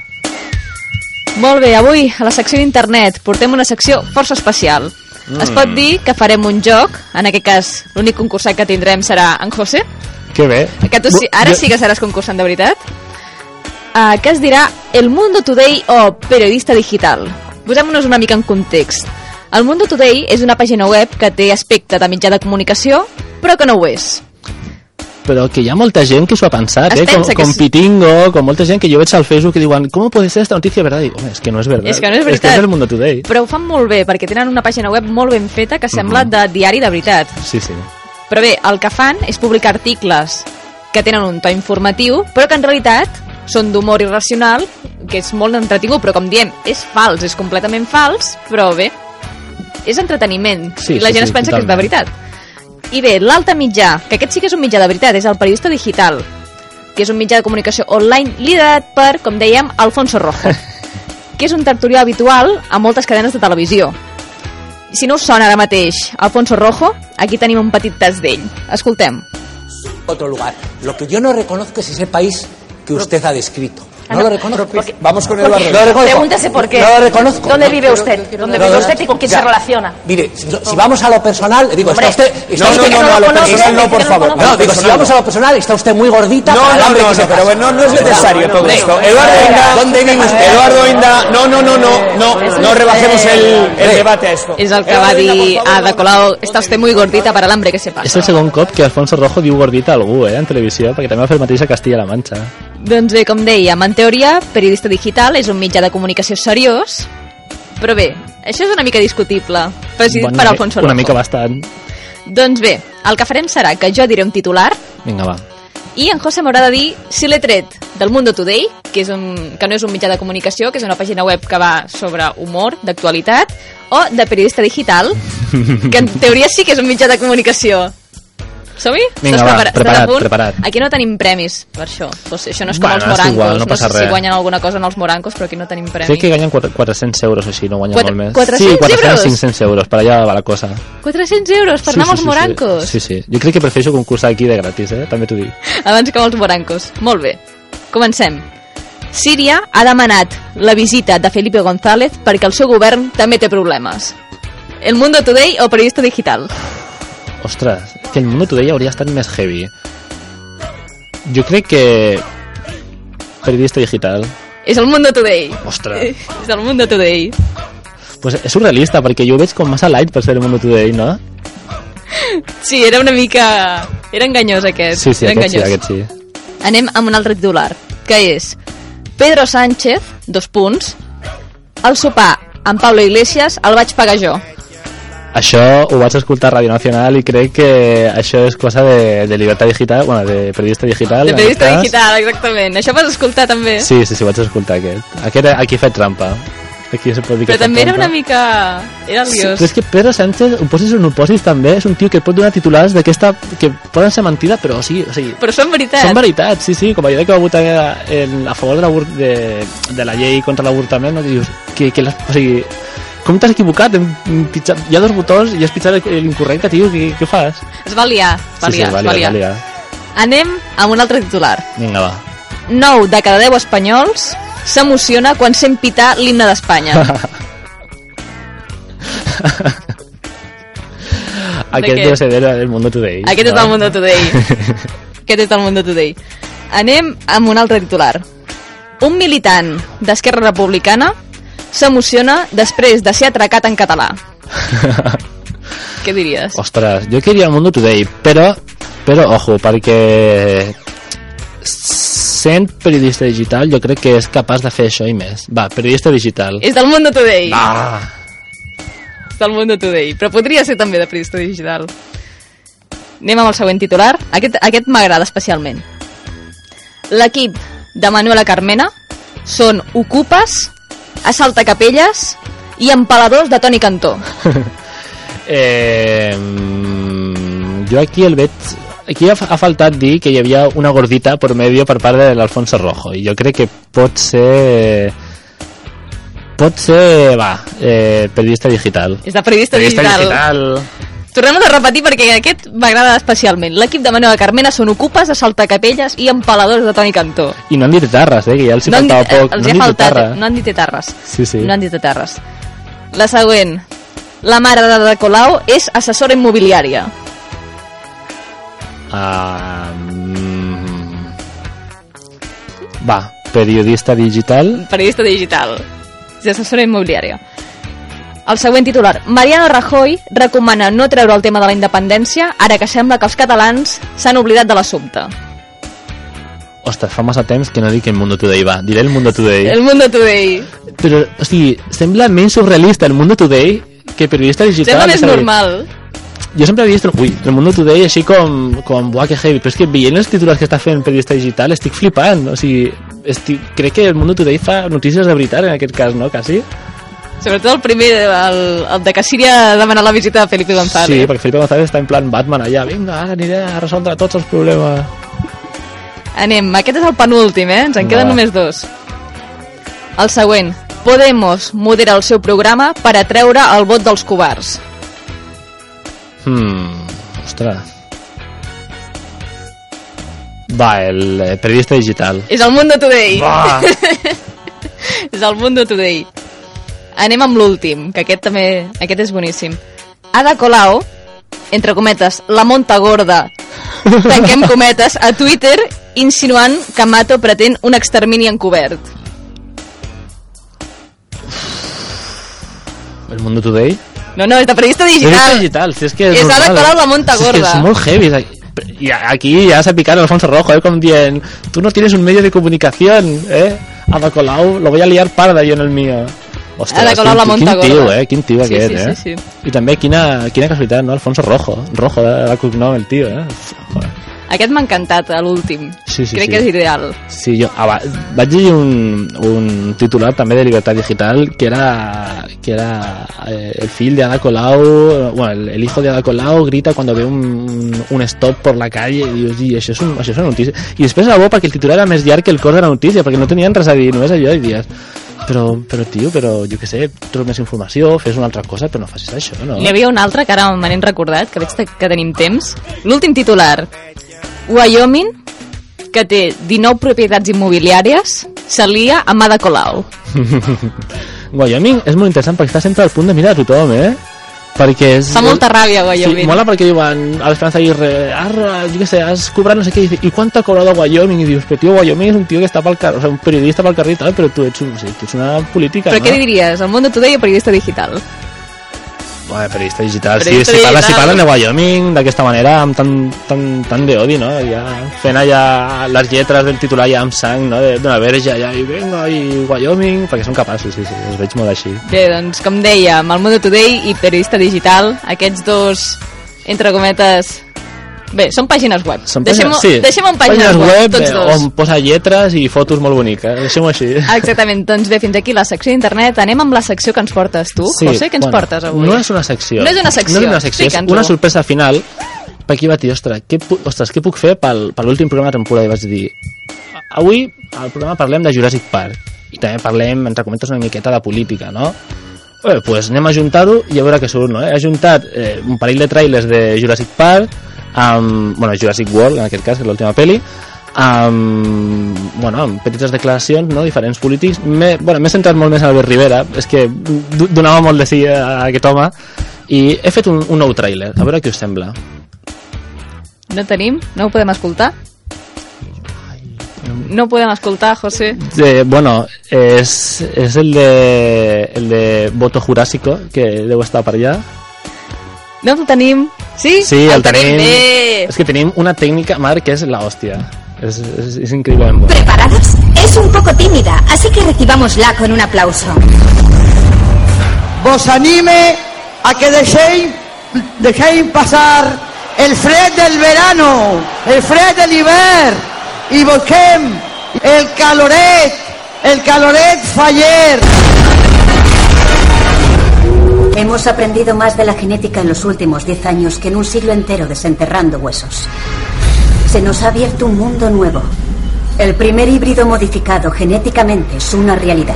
Molt bé, avui a la secció d'internet portem una secció força especial. Mm. Es pot dir que farem un joc, en aquest cas l'únic concursant que tindrem serà en José, Que bé. que tu ara sí que seràs concursant de veritat, uh, que es dirà El Mundo Today o Periodista Digital. Posem-nos una mica en context. El Mundo Today és una pàgina web que té aspecte de mitjà de comunicació, però que no ho és. Però que hi ha molta gent que s'ho ha pensat, Es eh? Com, com. Pitingo, com molta gent que jo veig al Facebook que diuen ¿Cómo puede ser esta noticia verdad? I dic, home, és que no és verdad. És que no és És que veritat. és el Mundo Today. Però ho fan molt bé, perquè tenen una pàgina web molt ben feta que sembla Mhm. de diari de veritat. Sí, sí. Però bé, el que fan és publicar articles que tenen un to informatiu, però que en realitat són d'humor irracional, que és molt entretingut, però com diem, és fals, és completament fals, però bé, és entreteniment. Sí, I la sí, gent sí, es pensa que és de totalment. veritat. I bé, l'altre mitjà, que aquest sí que és un mitjà de veritat, és el periodista digital, que és un mitjà de comunicació online liderat per, com dèiem, Alfonso Rojo, que és un tertulià habitual a moltes cadenes de televisió. Si no us sona ara mateix Alfonso Rojo, aquí tenim un petit tast d'ell. Escoltem. otro lugar. Lo que yo no reconozco es ese país que usted ha descrito. Ah, No no, lo reconozco. porque- Vamos con Eduardo. No lo reconozco. Pregúntese por qué. No lo reconozco. ¿Dónde No, vive usted? ¿Dónde no, vive no, usted y con quién ya. se relaciona? Mire, si, si vamos a lo personal, digo, Hombre, está usted... está no, usted- no, no, a lo personal no, por favor. No, digo, si vamos a lo personal, está usted muy gordita. No, no, no, no, pero pasa. no, no es necesario todo esto. Eduardo Inda, ¿Dónde vive usted? Eduardo Inda, no, no, no, no, no, no rebajemos el, debate a esto. És el que va dir Ada Colau, està usted muy gordita para el hambre que se És pasa. el segon cop que Alfonso Rojo diu gordita a algú, eh, en televisió, perquè també va fer el mateix a Castilla-La Manxa. Doncs bé, com dèiem, en teoria, periodista digital és un mitjà de comunicació seriós, però bé, això és una mica discutible, presidit Bueno, per Alfonso Una Rojo. mica bastant. Doncs bé, el que farem serà que jo diré un titular Vinga, va. i en José m'haurà de dir si l'he tret del Mundo Today, que, és un, que no és un mitjà de comunicació, que és una pàgina web que va sobre humor, d'actualitat, o de periodista digital, que en teoria sí que és un mitjà de comunicació. Som-hi? Vinga, va, prepara- preparat, preparat. Aquí no tenim premis per això. Doncs això no és com Bueno, els morancos. igual, no passa sé si res. guanyen alguna cosa en els morancos, però aquí no tenim premis. Crec que guanyen quatre- 400 euros o així, no guanyen Quatre- molt més. 400 sí, 400, euros? 500 euros, per allà va la cosa. 400 euros per anar amb els morancos. Sí, sí, Jo crec que prefereixo concursar aquí de gratis, eh? També t'ho dic. abans que amb els morancos. Molt bé. Comencem. Síria ha demanat la visita de Felipe González perquè el seu govern també té problemes. El Mundo Today o periodista digital? Ostres, que el Mundo Today hauria estat més heavy. Jo crec que... Periodista digital. És el Mundo Today. Ostres. És el Mundo Today. Pues és surrealista, perquè jo ho veig com massa light per ser el Mundo Today, no? Sí, era una mica... Era enganyós aquest. Sí, sí, era aquest sí, enganyós. aquest sí. Anem amb un altre titular, que és Pedro Sánchez, dos punts, el sopar amb Pablo Iglesias el vaig pagar jo. Això ho vaig escoltar a Radio Nacional i crec que això és cosa de, de llibertat digital, bueno, de periodista digital. De periodista digital, exactament. Això vas escoltar també. Sí, sí, sí, vaig escoltar aquest. Aquest, aquí he fet trampa. Aquí se pot dir que Però també era una mica... Era Sí, liós. però és que Pedro Sánchez, ho posis o no ho posis també, és un tio que pot donar titulars d'aquesta... que poden ser mentida, però sí, o sigui, Però són veritats. són veritats, sí, sí, com allò que va votar en, a favor de, l'abort- de, de la llei contra l'avortament, no? que dius, que, que les, o sigui, com t'has equivocat? Hem, pitjat, hi ha dos botons i has pitjat l'incorrecte, tio, què, què fas? Es va liar, es va sí, sí, liar, es va es va liar, liar. es va liar. Anem amb un altre titular. Vinga, va. 9 de cada 10 espanyols s'emociona quan sent pitar l'himne d'Espanya. Aquest deu ser del Mundo Today. Aquest és no? del Mundo Today. Aquest és del Mundo Today. Anem amb un altre titular. Un militant d'Esquerra Republicana s'emociona després de ser atracat en català. Què diries? Ostres, jo queria el Mundo Today, però, però ojo, perquè sent periodista digital jo crec que és capaç de fer això i més. Va, periodista digital. És del Mundo Today. Ah, És del Mundo Today. Però podria ser també de periodista digital. Anem amb el següent titular. Aquest, aquest m'agrada especialment. L'equip de Manuela Carmena són ocupes, assaltacapelles i empaladors de Toni Cantó. eh, mm, jo aquí el veig aquí ha, ha faltat dir que hi havia una gordita por medio per part de l'Alfonso Rojo i jo crec que pot ser pot ser va, eh, periodista digital És de periodista, digital. digital Tornem a repetir perquè aquest m'agrada especialment. L'equip de Manuela Carmena són ocupes, assaltacapelles i empaladors de Toni Cantó. i no han dit etarres, eh, que ja els hi han faltava dit- poc els no han faltat, no han dit etarres. sí, sí. No han dit etarres. La següent. La mare de De Colau és assessora immobiliària. Mm, va, periodista digital Periodista digital. És assessora immobiliària. El següent titular. Mariano Rajoy recomana no treure el tema de la independència ara que sembla que els catalans s'han oblidat de l'assumpte. Ostres, fa massa temps que no dic el Mundo Today, va, diré el Mundo Today. El Mundo Today. Però, o sigui, sembla menys surrealista el Mundo Today que periodista digital. Sembla més normal. Jo sempre he vist el, ui, el Mundo Today així com, com buah, que heavy, però és que veient els titulars que està fent periodista digital estic flipant, o sigui, estic, crec que el Mundo Today fa notícies de veritat en aquest cas, no? Quasi. Sobretot el primer, el, el de que Síria demana la visita de Felipe González. Sí, perquè Felipe González està en plan Batman allà, vinga, ara aniré a resoldre tots els problemes. Anem, aquest és el penúltim, eh? Ens en queden Va. només dos. El següent. Podemos modera el seu programa per atreure el vot dels covards. Hmm, ostres. Va, el eh, periodista digital. És el Mundo Today. Va. és el Mundo Today. Anem amb l'últim, que aquest també... Aquest és boníssim. Ada Colau, entre cometes, la monta gorda, tanquem cometes, a Twitter insinuant que Mato pretén un extermini encobert. El Mundo Today. No, no, és de periodista Periodista digital. digital, si és que és, És Ada. Colau la monta Si És que gorda. és molt heavy. I aquí ya se ha picado Alfonso Rojo, ¿eh? Como dient, tú no tienes un medio de comunicación, ¿eh? Ada Colau, lo voy a liar parda yo en el mío. Ostres, Ada Colau la monta quin tio, eh? Quin tio Sí, aquest, sí, eh? sí, sí. I també quina, quina casualitat, no? Alfonso Rojo. Rojo de, de cognom, el tio, eh? Joder. Aquest m'ha encantat, l'últim. Sí, sí, Crec sí. que és ideal. Sí, jo aba- vaig llegir un, un titular també de Libertad Digital que era, que era eh, el fill de Ada Colau, bueno, el, el hijo de Ada Colau grita cuando ve un, un stop por la calle i dius, i això és, un, això és una notícia. I després era bo perquè el titular era més llarg que el cos de la notícia, perquè no tenien res a dir, només allò, i dius, però, però tio, però jo que sé, trobes més informació, fes una altra cosa, però no facis això, no? N'hi havia un altre que ara me n'he recordat, que veig que tenim temps. L'últim titular. Wyoming, que té 19 propietats immobiliàries, s'alia amb Ada Colau. Wyoming és molt interessant perquè està sempre al punt de mirar a tothom, eh? Perquè és... Fa molta ràbia, Sí, Wyoming. mola perquè diuen a l'Esperanza Aguirre, arra, jo què sé, has cobrat no sé què, i, dice, i quant t'ha cobrat a Wyoming? I dius, però tio, Wyoming és un tio que està pel carrer, o sigui, un periodista pel carrer i tal, però tu ets, un, sigui, tu ets una política, Però no? què diries? El Mundo Today o periodista digital? Bueno, periodista digital, Periodista sí, si, parla, si parlen de Wyoming d'aquesta manera, amb tant, tant, tant d'odi, no? Ja fent allà les lletres del titular ja amb sang, no? De- D'una verge allà, i venga, i Wyoming, perquè són capaços, sí, sí, els veig molt així. Bé, doncs, com dèiem, el Mundo Today i Periodista Digital, aquests dos, entre cometes... Bé, són pàgines web. Són deixem, pàgines- sí, deixem en pàgines, web, tots eh, dos. on posa lletres i fotos molt boniques, deixem-ho així. Exactament, doncs bé, fins aquí la secció d'internet. Anem amb la secció que ens portes tu. José, què ens portes avui? No és una secció. No és una secció, No és una secció, és explica'ns-ho. una sorpresa final per aquí vaig dir, ostres, què, ostres, què puc fer pel, per l'últim programa de temporada? I vaig dir, avui al programa parlem de Jurassic Park i també parlem, entre cometes, una miqueta de política, no? Bé, pues anem a juntar-ho i a veure què surt, no? He ajuntat eh, un parell de trailers de Jurassic Park amb, bueno, Jurassic World, en aquest cas, que és l'última peli, amb, bueno, amb petites declaracions, no?, diferents polítics. M'he bueno, centrat molt més en Albert Rivera, és que do- donava molt de sí a aquest home, i he fet un, un nou tràiler, a veure què us sembla. No tenim? No ho podem escoltar? No podem escoltar, José. Eh, bueno, és, és el de, el de Voto Jurásico, que deu estar per allà. No el tenim? Sí? Sí, el, tenim. Bé. És que tenim una tècnica, Marc, que és la hòstia. És, és, és increïble. ¿Preparados? Es un poco tímida, así que recibámosla con un aplauso. vos anime a que dejéis, dejéis pasar el fred del verano, el fred del hiver y busquem el caloret, el caloret faller. Hemos aprendido más de la genética en los últimos 10 años que en un siglo entero desenterrando huesos. Se nos ha abierto un mundo nuevo. El primer híbrido modificado genéticamente es una realidad.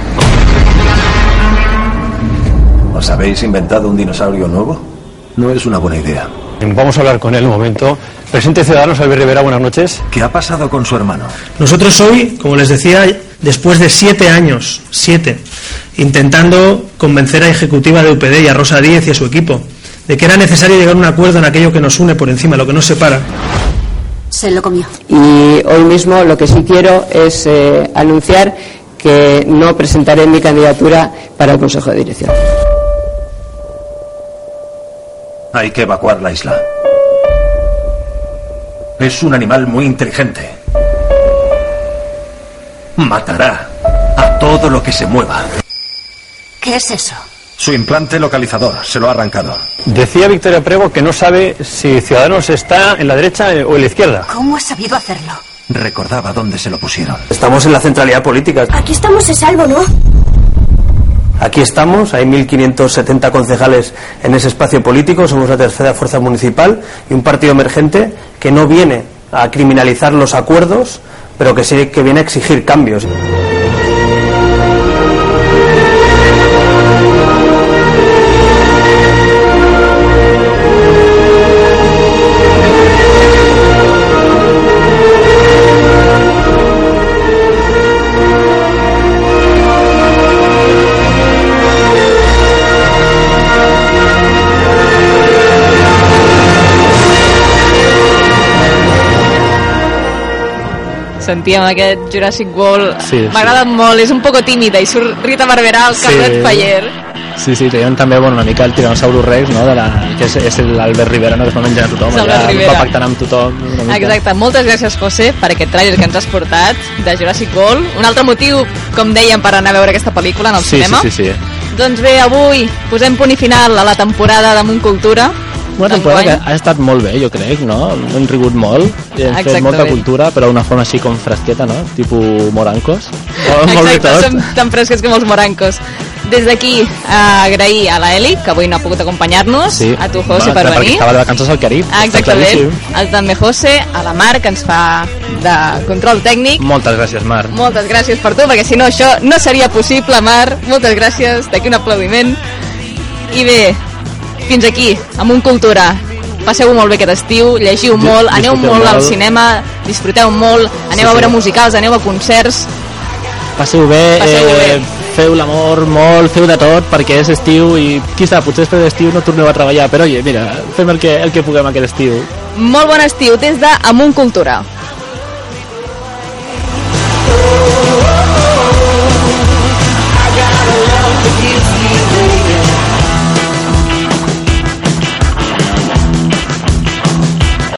¿Os habéis inventado un dinosaurio nuevo? No es una buena idea. Vamos a hablar con él un momento. Presidente Ciudadanos, Albert Rivera, buenas noches. ¿Qué ha pasado con su hermano? Nosotros hoy, como les decía, después de siete años, siete, intentando convencer a Ejecutiva de UPD y a Rosa Díez y a su equipo de que era necesario llegar a un acuerdo en aquello que nos une por encima lo que nos separa. Se lo comió. Y hoy mismo lo que sí quiero es eh, anunciar que no presentaré mi candidatura para el Consejo de Dirección. Hay que evacuar la isla. Es un animal muy inteligente. Matará a todo lo que se mueva. ¿Qué es eso? Su implante localizador se lo ha arrancado. Decía Victoria Prego que no sabe si Ciudadanos está en la derecha o en la izquierda. ¿Cómo ha sabido hacerlo? Recordaba dónde se lo pusieron. Estamos en la centralidad política. Aquí estamos a salvo, ¿no? Aquí estamos, hay 1.570 concejales en ese espacio político, somos la tercera fuerza municipal y un partido emergente que no viene a criminalizar los acuerdos, pero que sí que viene a exigir cambios. Sentíem aquest Jurassic World. Sí, sí. M'ha agradat molt, és un poco tímida i surt Rita Barberà al Sí. Carlet Faller. Sí, sí, teníem també bueno, una mica el Tyrannosaurus Rex, no? de la, que és, és l'Albert Rivera, no? que es va menjant a tothom, allà, Rivera. va pactant amb tothom. Una mica. Exacte, moltes gràcies José per aquest trailer que ens has portat de Jurassic World. Un altre motiu, com dèiem, per anar a veure aquesta pel·lícula en el Sí, cinema. sí, sí, sí. Doncs bé, avui posem punt i final a la temporada de Munt Cultura. Una temporada que ha estat molt bé, jo crec, no? Hem rigut molt, hem fet molta cultura, però d'una forma així com fresqueta, no? Tipo morancos. Molt, Exacte, tot. som tan fresques com els morancos. Des d'aquí, agrair a la Eli, que avui no ha pogut acompanyar-nos, Sí. a tu, José, Va, per perquè venir. estava de vacances al Carib. Exactament. El també José, a la Mar, que ens fa de control tècnic. Moltes gràcies, Marc. Moltes gràcies per tu, perquè si no això no seria possible, Mar. Moltes gràcies, d'aquí un aplaudiment. I bé, fins aquí, amb un cultura. Passeu molt bé aquest estiu, llegiu molt, aneu disfruteu molt al cinema, disfruteu molt, aneu Sí, a veure sí. musicals, aneu a concerts. Passeu bé, Passeu eh, feu l'amor molt, feu de tot, perquè és estiu i qui sap, potser després d'estiu no torneu a treballar, però oye, mira, fem el que, el que puguem aquest estiu. Molt bon estiu des de Amunt Cultura.